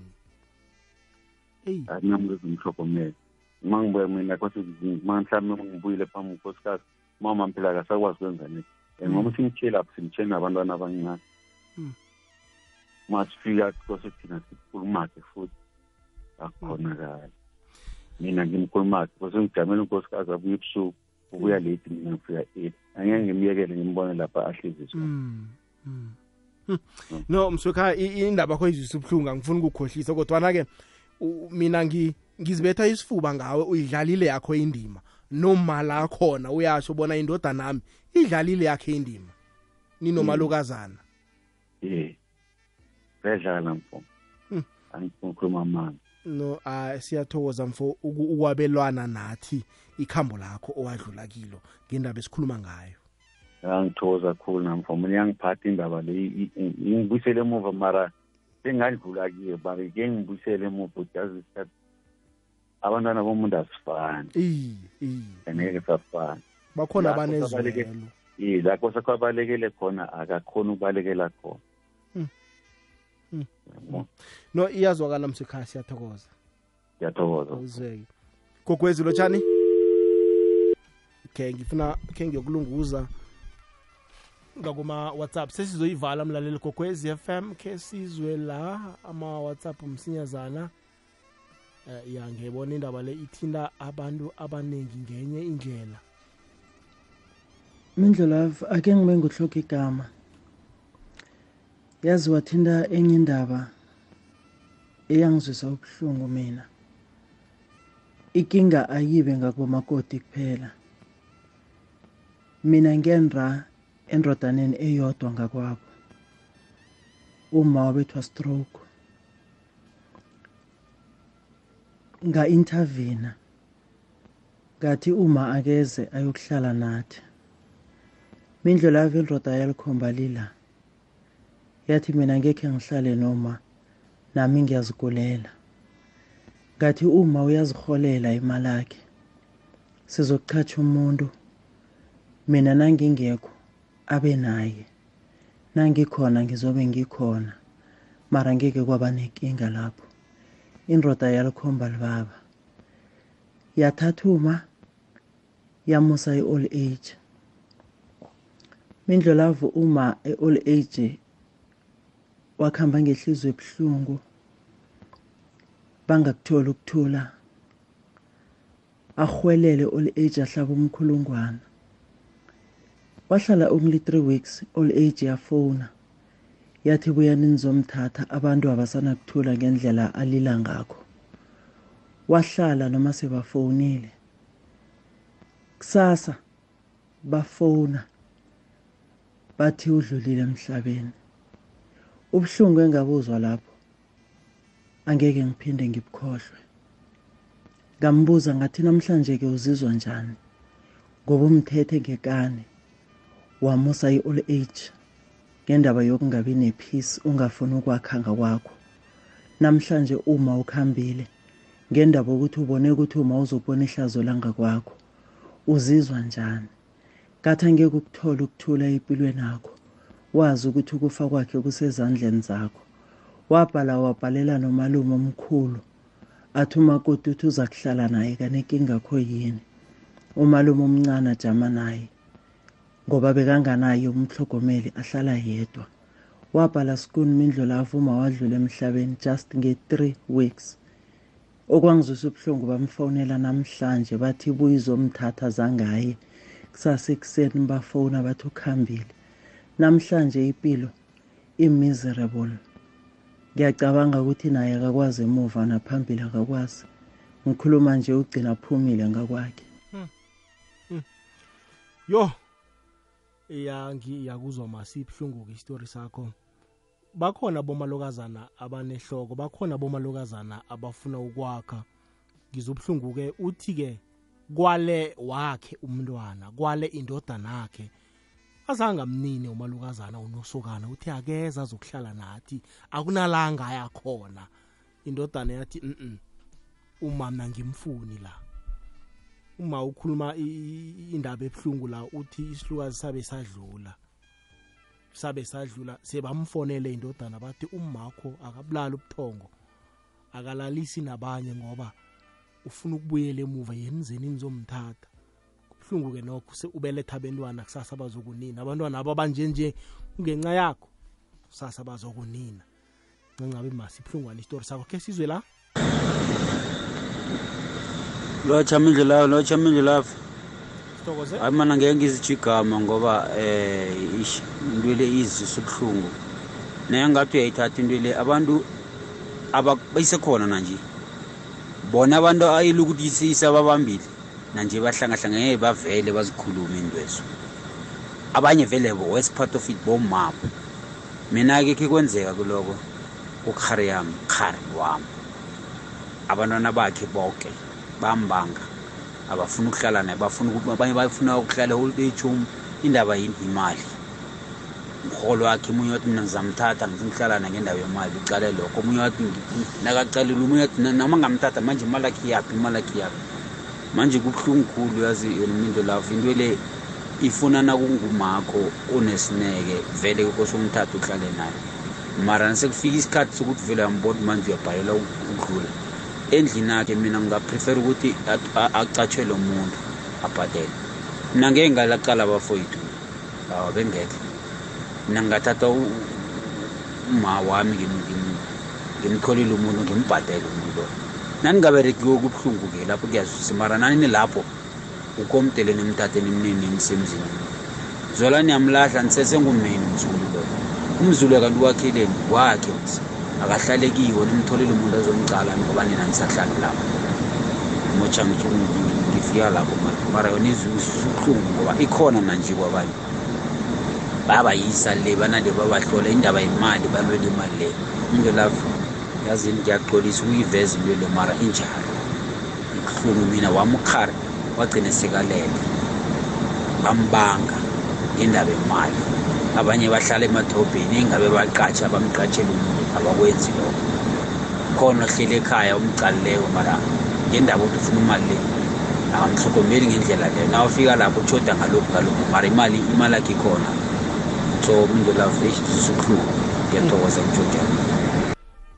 eyi akunamuntu ezimhlogomele uma ngibuya mina kwathi uma mhlawumbe ngibuyile phambi nkosikazi mama mphila kasakwazi kwenza nini? And ngoba simtshile lapho simtshele nabantwana abancane. Masifika uma sifika kose thina sikhuluma-ke futhi. Akukhonakali mina ngimkhuluma-ke kose ngijamele unkosikazi abuye ebusuku ubuya late mina ngifika eight. Angeke ngimyekele ngimbone lapha ahlezi. Hmm. No mswekha i- indaba yakho izwisa ubuhlungu angifuni ukukhohlisa kodwana-ke mina ngi- ngizibetha isifuba ngawe uyidlalile yakho indima. Noma la khona uyasho bona indoda nami idlalile yakhe indima. Ninomalukazana. Ye kuyadlala mfo. Mm. angifuni ukukhuluma amanga no uh, siyathokoza mfo ukwabelwana nathi ikhambo lakho owadlula kilo ngendaba esikhuluma ngayo. Angithokoza kakhulu namfo mina iyangiphatha indaba le i- i- ingibuyisele emuva mara sengadlula kiyo but ke ngibuyisele emuva ukuthi yazi isikhathi abantwana bomuntu asifani. Iyi iyi angeke safani bakhona Lapho sabaleke- abanezwelo ye lapho sakho abalekele khona akakhona ukubalekela khona. Mm. Mm. Yabo, no iyazwakala msekhaya siyathokoza. Ngiyathokoza uzweke gogwezi lotshani? Okay ngifuna khe ngiyokulunguza. Ngakuma whatsapp. Sesizoyivala mlaleli gogwezi fm khe sizwe la ama whatsapp msinyazana. Uh, ya ngiyibona indaba le ithinta abantu abaningi ngenye indlela. Mindlulavu ake ngibe nguhloka igama. Yazi wathinta enye indaba eyangizwisa ubuhlungu mina. Ikinga ayibe ngakubomakoti kuphela. Mina ngenra endodaneni eyodwa ngakwabo. Uma wabethwa stroke nga-intervina ngathi uma akeze ayokuhlala nathi. Mindlo lavo indoda yalikhomba lila yathi mina ngekhe ngihlale noma nami ngiyazigulela ngathi uma uyaziholela imalakhe sizokuchacha umuntu mina nangingekho abe naye. Nangikhona ngizobe ngikhona. Mara ngeke kwaba nenkinga lapho. Indoda yalikhomba libaba. Yathathuma yamusa i-all age. Mindlolavu uma e-all age wakhamba ngehliziyo ebuhlungu bangakutholi ukuthula ahwelele all age ahlaba umkhulungwana wahlala only three weeks all age yafona yathi buyani nizomthatha abantu abasanakuthula ngendlela alila ngakho. Wahlala noma sebafowunile kusasa bafona bathi udlulile emhlabeni. Ubuhlungu engabuzwa lapho. Angeke ngiphinde ngibukhohlwe. Ngambuza ngathi namhlanje ke uzizwa njani? Ngoba umthethe ngekane wamusa i-all age ngendaba yokungabi nepeace ungafuni ukwakha ngakwakho namhlanje uma ukhambile ngendaba ukuthi ubone ukuthi uma uzobona ihlazo langakwakho uzizwa njani? Kathi angeke ukuthola ukuthula empilweni yakho wazi ukuthi ukufa kwakhe kusezandleni zakho. Wabhala wabhalela nomalume omkhulu athi umakoti uthi uza kuhlala naye kanenkinga kho yini? Umalume omncane ajama naye. Ngoba bekanganaye umhlogomeli ahlala yedwa. Wabhala skuni mindlolavu uma wadlula emhlabeni just nge-three weeks. Okwangizwisa ubuhlungu bamfonela namhlanje bathi ibuye izomthatha zangaye kusasekuseni bafona bathi ukuhambile namhlanje impilo i-miserable ngiyacabanga ukuthi naye akakwazi emuva naphambili akakwazi. Ngikhuluma nje ugcina aphumile ngakwakhe. Yo iya ngiyakuzwa masibhlungu-ke isitori sakho. Bakhona bomalokazana abanehloko bakhona bomalokazana abafuna ukwakha. Ngizobuhlungu-ke uthi-ke kwale wakhe umntwana kwale indodana yakhe azange amnini umalukazana unosokana uthi akeza azokuhlala nathi akunalanga ayakhona. Indodana yathi mm uma mina ngimfuni la. Uma ukhuluma indaba ebuhlungu la uthi isilukazi sabe sadlula. Sabe sadlula sebamfonele indodana bathi umakho akabulala ubuthongo akalalisi nabanye ngoba ufuna ukubuyela emuva yenizeni nizomthatha. Kubuhlungu-ke nokho ubeletha abentwana kusasa bazokunina. Abantwana abo abanjenje kungenxa yakho kusasa bazokunina. Ncangabe masibhlungwane isitori sakho. Khe sizwe la? Lotsha mindlelayo lotsha mindlelayo sithokoze? Hayi mana ngeke ngizitsho igama ngoba eh ish into le izisa ubuhlungu naye ngathi uyayithatha into le abantu bayisekhona nanje. Bona abantu ayile ukuthi isababambile nanje bahlangahlangene bavele bazikhulume intwezo abanye vele west part of it bomama. Mina-ke khe kwenzeka kuloko ukhari yami khari wami abantwana bakhe bonke bambanga. Abafuna ukuhlala naye bafuna abanye bafuna ukuhlala old age home indaba yini? Imali. Umholo wakhe omunye wathi mina ngizamthatha ngifuna ukuhlala naye ngendawo yemali. Ucale lokho. Omunye wathi nakacalile omunye wathi noma ngamthatha manje imali akhe iyaphi imali akhe iyaphi? Manje kubuhlungu khulu yazi yonimindo lavo into le ifuna nakungumakho unesineke vele kose umthatha uhlale naye. Mara nasekufika isikhathi sokuthi vele yambona manje uyabhalela ukudlula. Endlini yakhe mina ngingaprefera ukuthi acatshelwe umuntu abhadele. Mina ngeke ngalacala abafowethu awa bengekho. Mina ngingathatha uma wami ngimtholile umuntu ngimbhadele umuntu loyo naningaberekiwe kubuhlungu-ke lapho kuyazwisa? Mara nani lapho? Ukomtele nimthathe nimnini nimsemzini zola niyamlahla nisesengumnini umzulu loyo umzulu kanti uwakhileni wakhe akahlale kiwo nimtholile umuntu azomcala ngoba nina nisahlali lapho. Motsha ngifika lapho mara yona izubuhlungu ngoba ikhona nanje kwabanye. Babayisa le banale babahlola indaba yemali balwela imali le. Into lavo yazini ngiyaxolisa ukuyiveza into le mara injalo. Ibuhlungu mina wami ukhari wagcine sekalele bambanga ngendaba yemali. Abanye bahlala emadrobheni engabe baqatsha bamqatshela umuntu abakwenzi lokho. Khona ohlele ekhaya umcalileyo mara ngendaba ukuthi ufuna imali le akamhlogomeli ngendlela leyo. Na ufika lapho utshoda ngalokhu ngalokhu mara imali imali akhe ikhona. So umuntu lavo esubuhlungu ngiyathokoza mjojana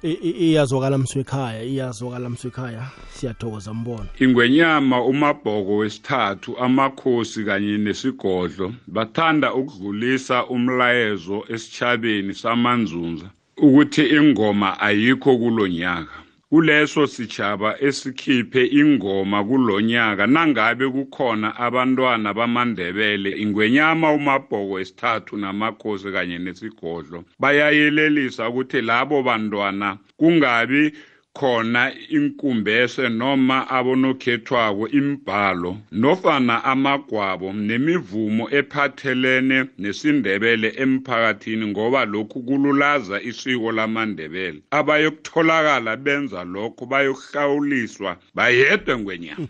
iyazwakala mswekhaya iyazwakala mswekhaya siyathokoza mbono. Ingwenyama umabhoko wesithathu amakhosi kanye nesigodlo bathanda ukudlulisa umlayezo esitshabeni samanzunza ukuthi ingoma ayikho kulonyaka kuleso sitshaba esikhiphe ingoma kulonyaka nangabe kukhona abantwana bamandebele ingwenyama umabhoko esithathu namakhosi kanye nesigodlo bayayelelisa ukuthi labo bantwana kungabi khona inkumbese noma abonokhethwako imbhalo nofana amagwabo nemivumo ephathelene nesindebele emphakathini ngoba lokhu kululaza isiko lamandebele. Abayokutholakala benza lokho bayokuhlawuliswa bayedwe ngwenyama.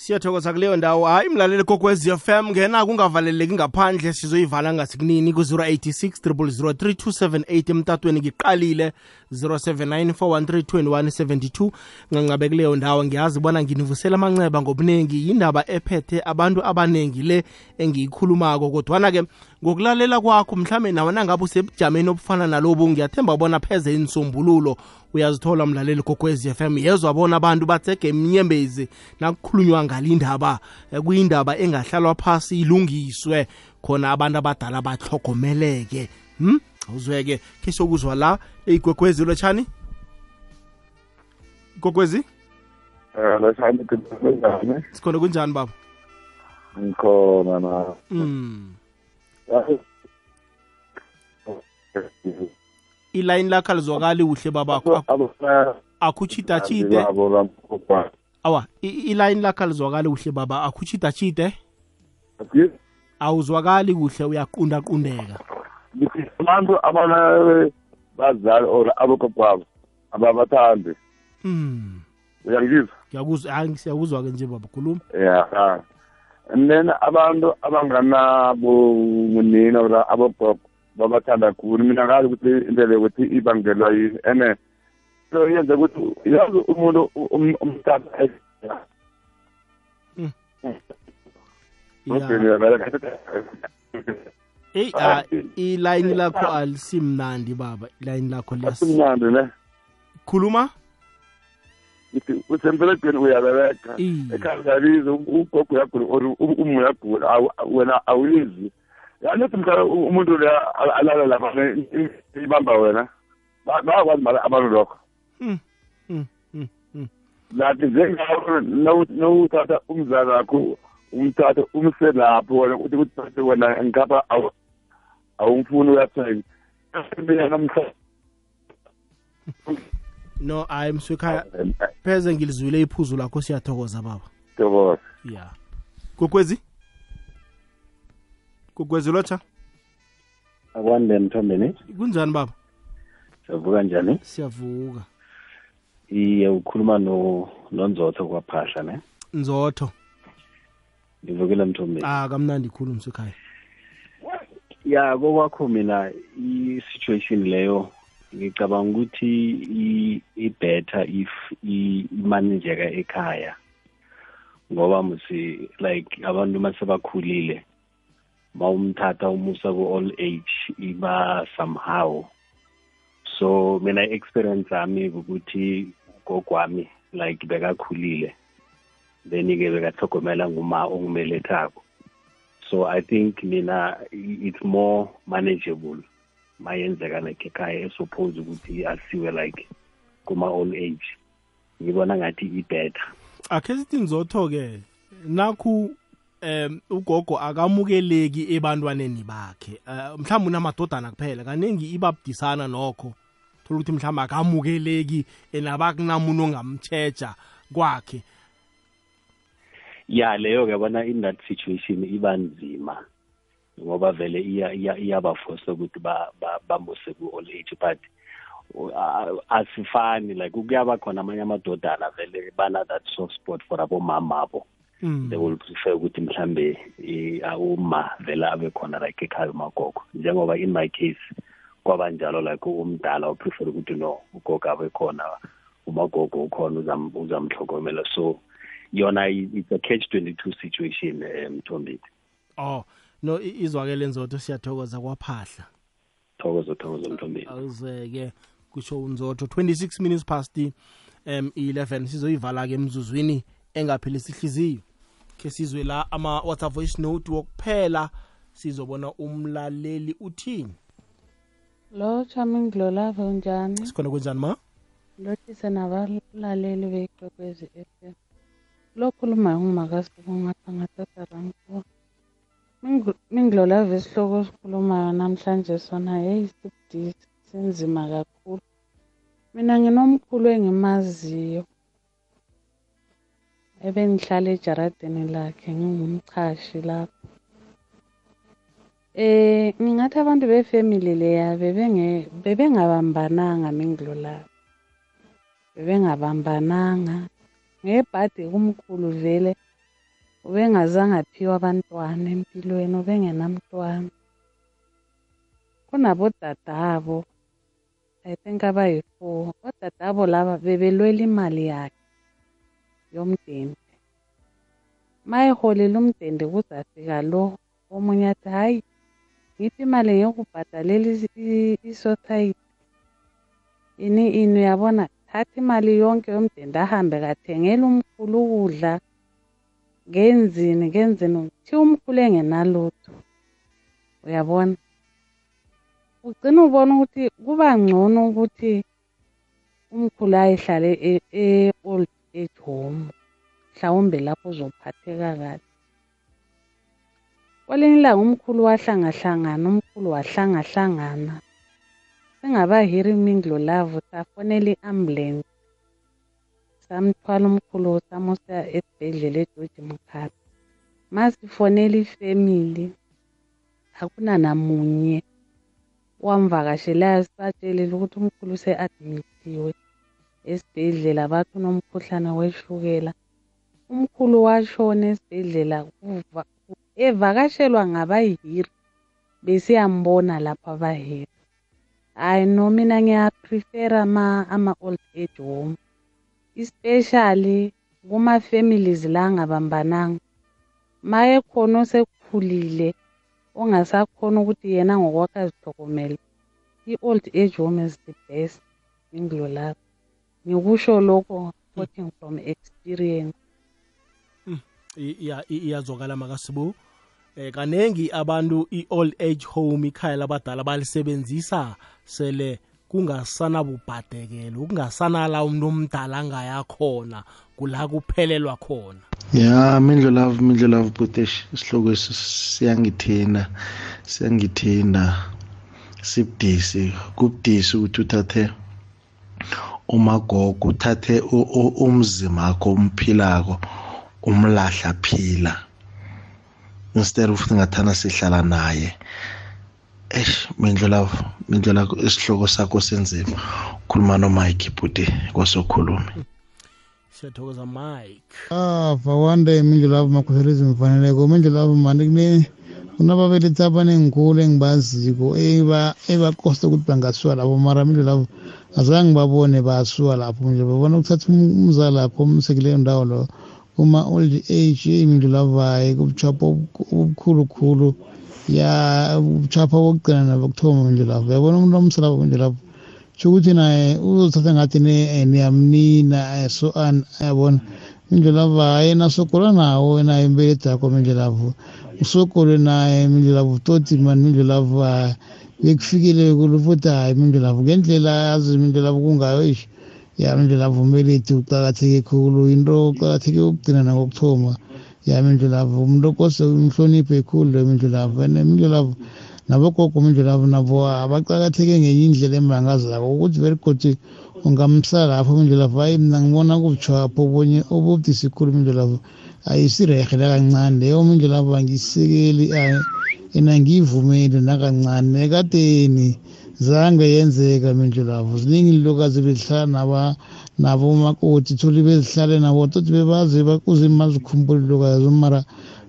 Siyathokoza kuleyo ndawo. Hayi mlaleli kokwez fm ngena kungavaleleki ngaphandle sizoyivala ngasikunini ku-086 3278 emtatweni ngiqalile 0794132172 ngancabe kuleyo ndawo ngiyazi bona nginivusela amanceba ngobuningi yindaba ephethe abantu abaningi le engiyikhulumako kodwana-ke ngokulalela kwakho mhlawumbe nawe nangabe usebujameni obufana nalobu ngiyathemba bona pheze insombululo uyazithola mlaleli kokwez FM yezwa bona abantu bathege emnyembezi nakukhulunywa ngalindaba kuyindaba engahlalwa phasi ilungiswe khona abantu abadala bahlogomeleke hmm? awuzweke khe sokuzwa la eyigwegwezi lotshani igwegwezi Eh lashani kunjani? sikhona kunjani baba Ngikhona na. mm. Ilayini lakho alizwakali kuhle baba Akhu- akuchitachite Yabo lamkhopha. awa i- ilayini lakho alizwakali kuhle baba akuchitachite awuzwakali kuhle uyaqundaqundeka Ngithi abantu abana bazali or abokopabo ababathandi. mm. Uyangizwa? ngiyakuzwa hayi siyakuzwa-ke nje baba khuluma Yeah. And then abantu abanganabo munina or abogogo babathanda khulu. Mina ngazi ukuthi indlela yokuthi ibangelwa yini. Ene so yenza ukuthi yazi umuntu um- umthatha eyi ah, ilayini lakho alisimnandi baba. Ilayini lakho liyas- asimnandi ne? Khuluma? Ngithi usempeledweni uyabereka ekhaya uyabiza ugogo uyagula or umu uyagula awu- wena awuyizi yanithi mhlawumbe umuntu leya alala lapha ibamba wena Ba- bayakwazi mara abantu lokho. Mm, mm, mm, mm. nathi njengawo nawu- nawuthatha umzali wakho umthatha umse lapho wena uthi kuthathe wena ngikapha awu- awumfuni uyathenga mina namhla no hayi mswekhaya pheze ngilizwile iphuzu lakho siyathokoza baba. Thokoza ya. Kokwezi kokwezi lotsha akwande mthombeni kunjani baba? Siyavuka njani? Siyavuka. Iye ukhuluma no nonzotho kwaphahla ne? Nzotho. Ngivukile mthombeni ah kamnandi khulu mswekhaya ya kokwakho mina i-situation leyo ngicabanga ukuthi i-better if imanejeka ekhaya ngoba musi like abantu masebakhulile mawumthatha umusa ku-all age iba somehow. So mina i-experience yami ukuthi gogwami like bekakhulile then-ke bekathogomela nguma ongumelethako so i think mina it's more manageable mayenzeka like ekhaya esuppose ukuthi asiwe like kuma-all age. Ngibona ngathi i-better. Akhe sithi nzotho-ke nakhu um ugogo akamukeleki ebantwaneni bakhe. Um mhlawumbe unamadodana kuphela kaningi ibabudisana nokho. Thola ukuthi mhlawumbe akamukeleki nabakunamuntu ongamtsheja kwakhe. Ya leyo ke bona in that situation iba nzima. Ngoba vele iya- iya- iyabafosa ukuthi ba- ba- bamuse ku-all age but uh, asifani like kuyaba khona amanye amadodana vele bana that soft spot for abomama abo. They will prefer ukuthi mhlambe eh, uma vele abe khona like ekhaya umagogo. Njengoba in my case kwaba njalo like umdala uprefer ukuthi no ugogo abe khona umagogo ukhona uzam- uzamhlogomela. So yona i- it's a catch 22 situation um mthombeni oh no izwakele nzotho siyathokoza kwaphahla. Thokozo thokozo mthombeni awuzeke kusho unzotho. 26 minutes past um 11 sizoyivala-ke emzuzwini engaphelisi ihliziyo khe sizwe la ama-whatsapp voice note wokuphela sizobona umlaleli uthini? Lo charming glolave unjani? Sikhona kunjani ma? Lothise nabalaleli bekwekwezi FM lo khuluma ngumakasikungatha ngatata rankuwa minglolave isihloko sikhulumayo namhlanje sona yeyi sibudisi sinzima kakhulu. Mina nginomkhulu engimaziyo ebengihlala ejaradeni lakhe ngingumchashi lapho. Eh ngingathi abantu befamily leya bebengabambananga minglolave bebengabambananga. Ngebhadi kumkhulu vele ubengazange aphiwe abantwana empilweni ubengenamntwana. Kunabodadabo i think abayi-four. Odadabo laba bebelwela imali yakhe yomdende mayiholile umdende kuzafika lo omunye athi hayi ngithi imali ngekubhadalela isociety? Ini ini uyabona thatha imali yonke yomdende ahambe kathengela umkhulu ukudla. Ngenzini ngenzini? Thiwa umkhulu engenalutho uyabona? Ugcina ubona ukuthi kuba ngcono ukuthi umkhulu ayihlale e-old age home mhlawumbe lapho uzophatheka kahle. Kwelinye ilanga umkhulu wahlangahlangana umkhulu wahlangahlangana. Singabahiri imindlo lavo safonela i-ambulensi samthwala umkhulu samusa esibhedlela egeorge mkhari masifonela ifemili akunanamunye wamvakashelayo sibatshelile ukuthi umkhulu se-admithiwe esibhedlela bathi unomkhuhlane weshukela umkhulu washona esibhedlela evakashelwa ngabayihiri besiyambona lapho abahiri hayi no mina ngiyaprefera ama-old age home. Especially kuma-families la angabambananga maye khona osekukhulile ongasakhona ukuthi yena ngokwakhe azithokomele i-old age home is the best inglo lapho ngikusho lokho quoting from experience. Iyazwakala makasibu. Eh kanengi abantu i-old age home ikhaya labadala balisebenzisa sele kungasanabubhadekelo kungasanala umuntu omdala angayakhona kula kuphelelwa khona. Ya mindlo love butesh isihloko esi siyangithinda siyangithinda sibudisi kubudisi ukuthi uthathe umagogo uthathe umzima wakho umphilako umlahla phila. Instead of ngathana sihlala naye eish mindlela mindlela isihloko sakho senzima. Ukhuluma nomike bhuti kwasokhuluma siyathokoza mike. Ah fawande imindlela abo makhoselizi mfaneleko imindlela abo mani kune kunababelethi abanengikhulu engibaziko ebakosta ukuthi bangasuka lapho. Mara imindlela abo azange babone basuka lapho nje babona ukuthatha umzali lapho umsekileyo ndawo lo kuma-old age. Imindlela avayo kubuchapha obukhulukhulu ya ubuchapha bokugcina nabokuthoma mindlela avo yabona umuntu omsala lapho mindlela avo sho ukuthi naye uzothatha ngathi niyamnina so an yabona indlela vaye nasokola nawo naye mbelethakho mindlela avo usokole naye mindlela avo toti mani mindlela avo bekufikile kulo futhi hayi mindlela avo ngendlela yazi mindlela avo kungayo ish ya mindlela avo mbelethi uqakatheke khulu into uqakatheke ukugcina nakokuthoma ya mindlela avo umuntu okose umhloniphe khulu lo mindlela avo and mindlela avo nabogogo mindlela avo nabo abaqakatheke ngenye indlela emangazako. Ukuthi very good ungamsala lapho mindlela avo hayi mina ngibona kubuchapho obunye obubudisi khulu mindlela avo ayisirehe nakancane. Leyo mindlela avo angiyisekeli ena ngiyivumeli nakancane. Nekadeni zange yenzeka mindlela avo ziningi ilokazi bezihlala naba nabo makoti tholi bezihlale nabo toti bebazi bakuzima zikhumbule ilokazi mara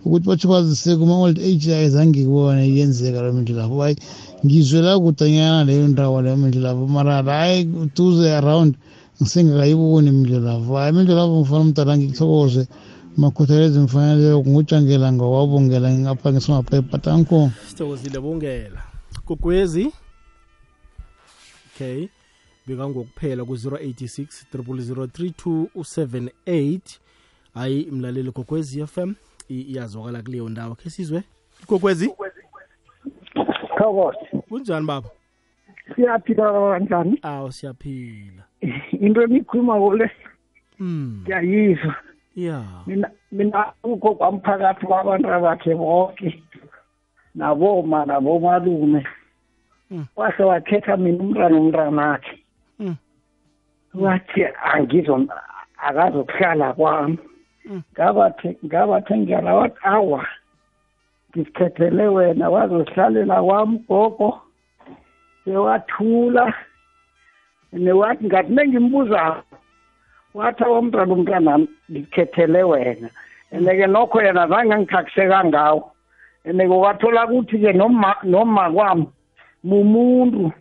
ukuthi batsho bazise kuma-old age ayizange ngibone yenzeka leyo mindlela avo hayi ngizwela kudanyana leyo ndawo leyo mindlela avo mara hayi duze around ngisengakayiboni imindlela avo hayi imindlela avo mfana umdala ngikuthokoze. Makhuthalezi mfaneleyo ngutshangela ngawabongela ngingapha ngisemaphepha. Tanko sithokozile bongela. Gugwezi okay. Bekangokuphela ku-086 003278 hayi mlaleli gogwezi fm iyazwakala kuleyo ndawo khe sizwe. Gogwezi thokoze kunjani baba? Siyaphila kanjani? Awu siyaphila. Into emikhuluma kule ngiyayizwa ya. Mina mina ugogo wamphakathi wabantu bakhe bonke naboma nabomalume. Wase wakhetha mina umntwana umntanakhe wathi angizo akazokuhlala kwami. Ngabathe ngabathe ngiyala wathi awa ngisikhethele wena wazohlalela kwami gogo. Sewathula newathi ngathi nengimbuza wathi awomntwana umntwanami ngikukhethele wena. And-ke nokho yena zange ngithakiseka ngawo and-ke wathola ukuthi-ke noma noma kwami mumuntu.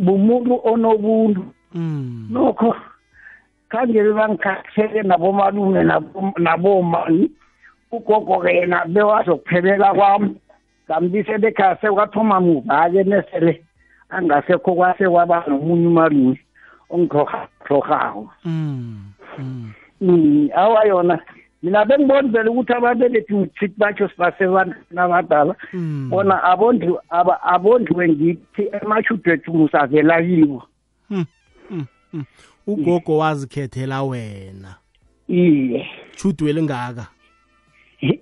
Bumuntu onobuntu. Nokho khangeke bangikhathele nabomalume nabomani ugogo-ke yena bewazokuphelela kwami. Ngambisele ekhaya sekwathoma muva-ke nesele angasekho kwase kwaba nomunye umalume ongihlohako awa yona. Mina bengibona vele ukuthi ababelethi ngithi batsho sibasebantwini abadala bona abondli aba- abondliwe ngithi emashudwethu musavela kibo Hmm, hmm, hmm. ugogo wazikhethela wena. Iye. Chudwe lingaka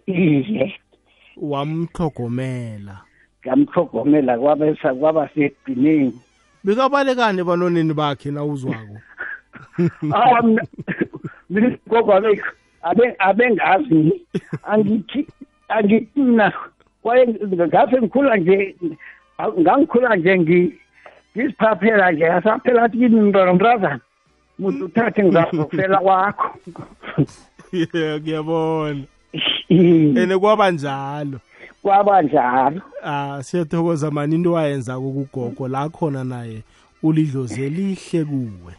iye. Wamhlogomela ngamhlogomela kwabesa kwaba segcineni bekabalekane banonini bakhe nawuzwako? Awa mina gogo abe abe abengazi angithi angithi mina kwaye ngase ngikhula nje ngangikhula nje ngi- ngiziphaphela nje asaphela athi kimi mntwana mntazana muntu uthathe ngizazofela kwakho. Yeah ngiyabona. Ene kwaba njalo? Kwaba njalo. Ah siyathokoza mani into wayenza kugogo la khona naye ulidlozi elihle kuwe.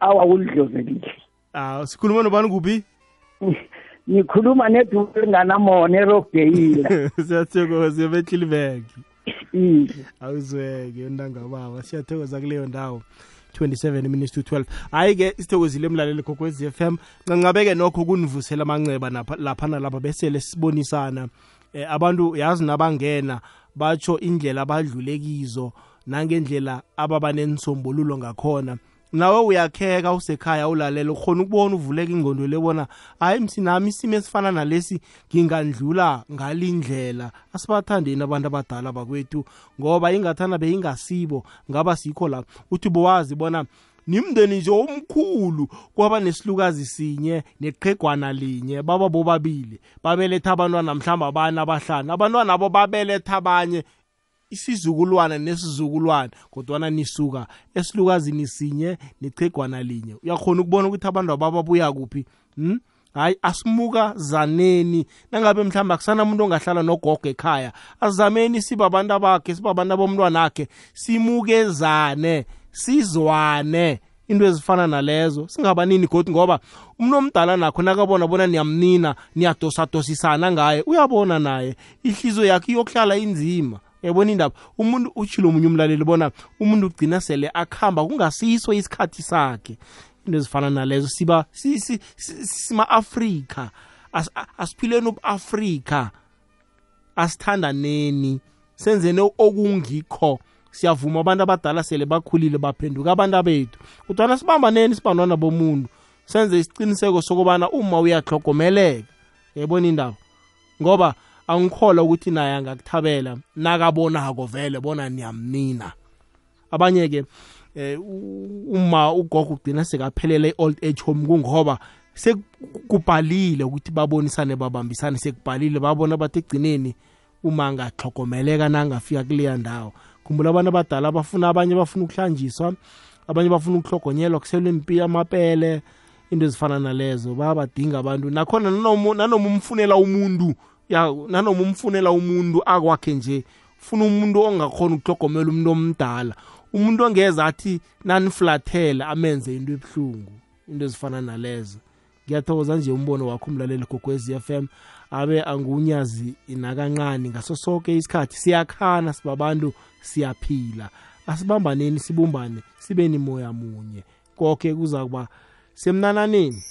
Awa ulidlozi elihle ah sikhuluma nobani kuphi? Ngikhuluma nedumo elinganamona erobheyila siyathokoza ebetlilberg iye. Awuzweke ntangababa siyathokoza kuleyo ndawo. 27 minutes to 12 hayi-ke sithokozile emlaleli gokwez f m. Ncancabeke nokho kunivusela amanceba napha- lapha nalapha besele sibonisana eh, abantu yazi nabangena batsho indlela abadlule kizo nangendlela ababa nenisombululo ngakhona. Nawe uyakheka usekhaya ulalela ukhona ukubona uvuleka ingqondo lebona hayi msinami isimo esifana nalesi ngingandlula ngalindlela. Asibathandeni abantu abadala bakwethu ngoba ingathana beyingasibo ngaba sikho la. Uthi bowazi bona nimndeni nje omkhulu kwaba nesilukazi sinye neqhegwana linye. Baba bobabili babeletha abantwana mhlawumbe abane abahlanu. Abantwana abo babeletha abanye. Isizukulwana nesizukulwana kodwana nisuka. Esilukazini sinye nechegwana linye. Uyakhona ukubona ukuthi abantu abababuya kuphi? Hmm? hayi asimuka zaneni nangabe mhlawumbe akusanamuntu ongahlala nogogo ekhaya azameni sibabantu abakhe sibabantu abomntwana akhe simukezane sizwane. Into ezifana nalezo singabanini godi ngoba umuntu omdala nakho nakabona bona niyamnina niyadosadosisana ngaye uyabona naye. Ihliziyo yakhe iyokuhlala inzima. Yabona indaba? Umuntu utshilo omunye umlaleli bona umuntu ugcina sele akuhamba kungasiso isikhathi sakhe. Into ezifana nalezo siba si- si- si- sima-afrika. Asiphileni ubu-afrika asithandaneni. Senzeni okungikho. Siyavuma abantu abadala sele bakhulile baphenduka abantu bethu kodwana sibambaneni sibantwana bomuntu. Senze isiqiniseko sokubana uma uyahlogomeleka yayibona indaba? Ngoba angikholwa ukuthi naye angakuthabela nakabonako vele bona niyamnina. Abanye-ke eh, u- uma ugogo ugcina sekaphelela i-old age home kungoba sekubhalile ukuthi babonisane babambisane sekubhalile babona bathi ekugcineni uma angahlogomeleka nangafika kuleya ndawo. Khumbula abantu abadala bafuna abanye bafuna ukuhlanjiswa abanye bafuna ukuhlogonyelwa kuselwe impi amapele into ezifana nalezo. Bayabadinga abantu. Nakhona nanoma nanoma umfunela umuntu ya nanoma umfunela umuntu akwakhe nje funa umuntu ongakhona ukuhlogomela umuntu omdala umuntu ongeza athi naniflathele amenze into ebuhlungu into ezifana nalezo. Ngiyathokoza nje umbono wakho umlaleli gogwezi f m abe angunyazi nakancane ngaso sonke isikhathi. Siyakhana sibabantu siyaphila. Asibambaneni sibumbane sibe nimoya munye. Konke kuza kuba semnananeni.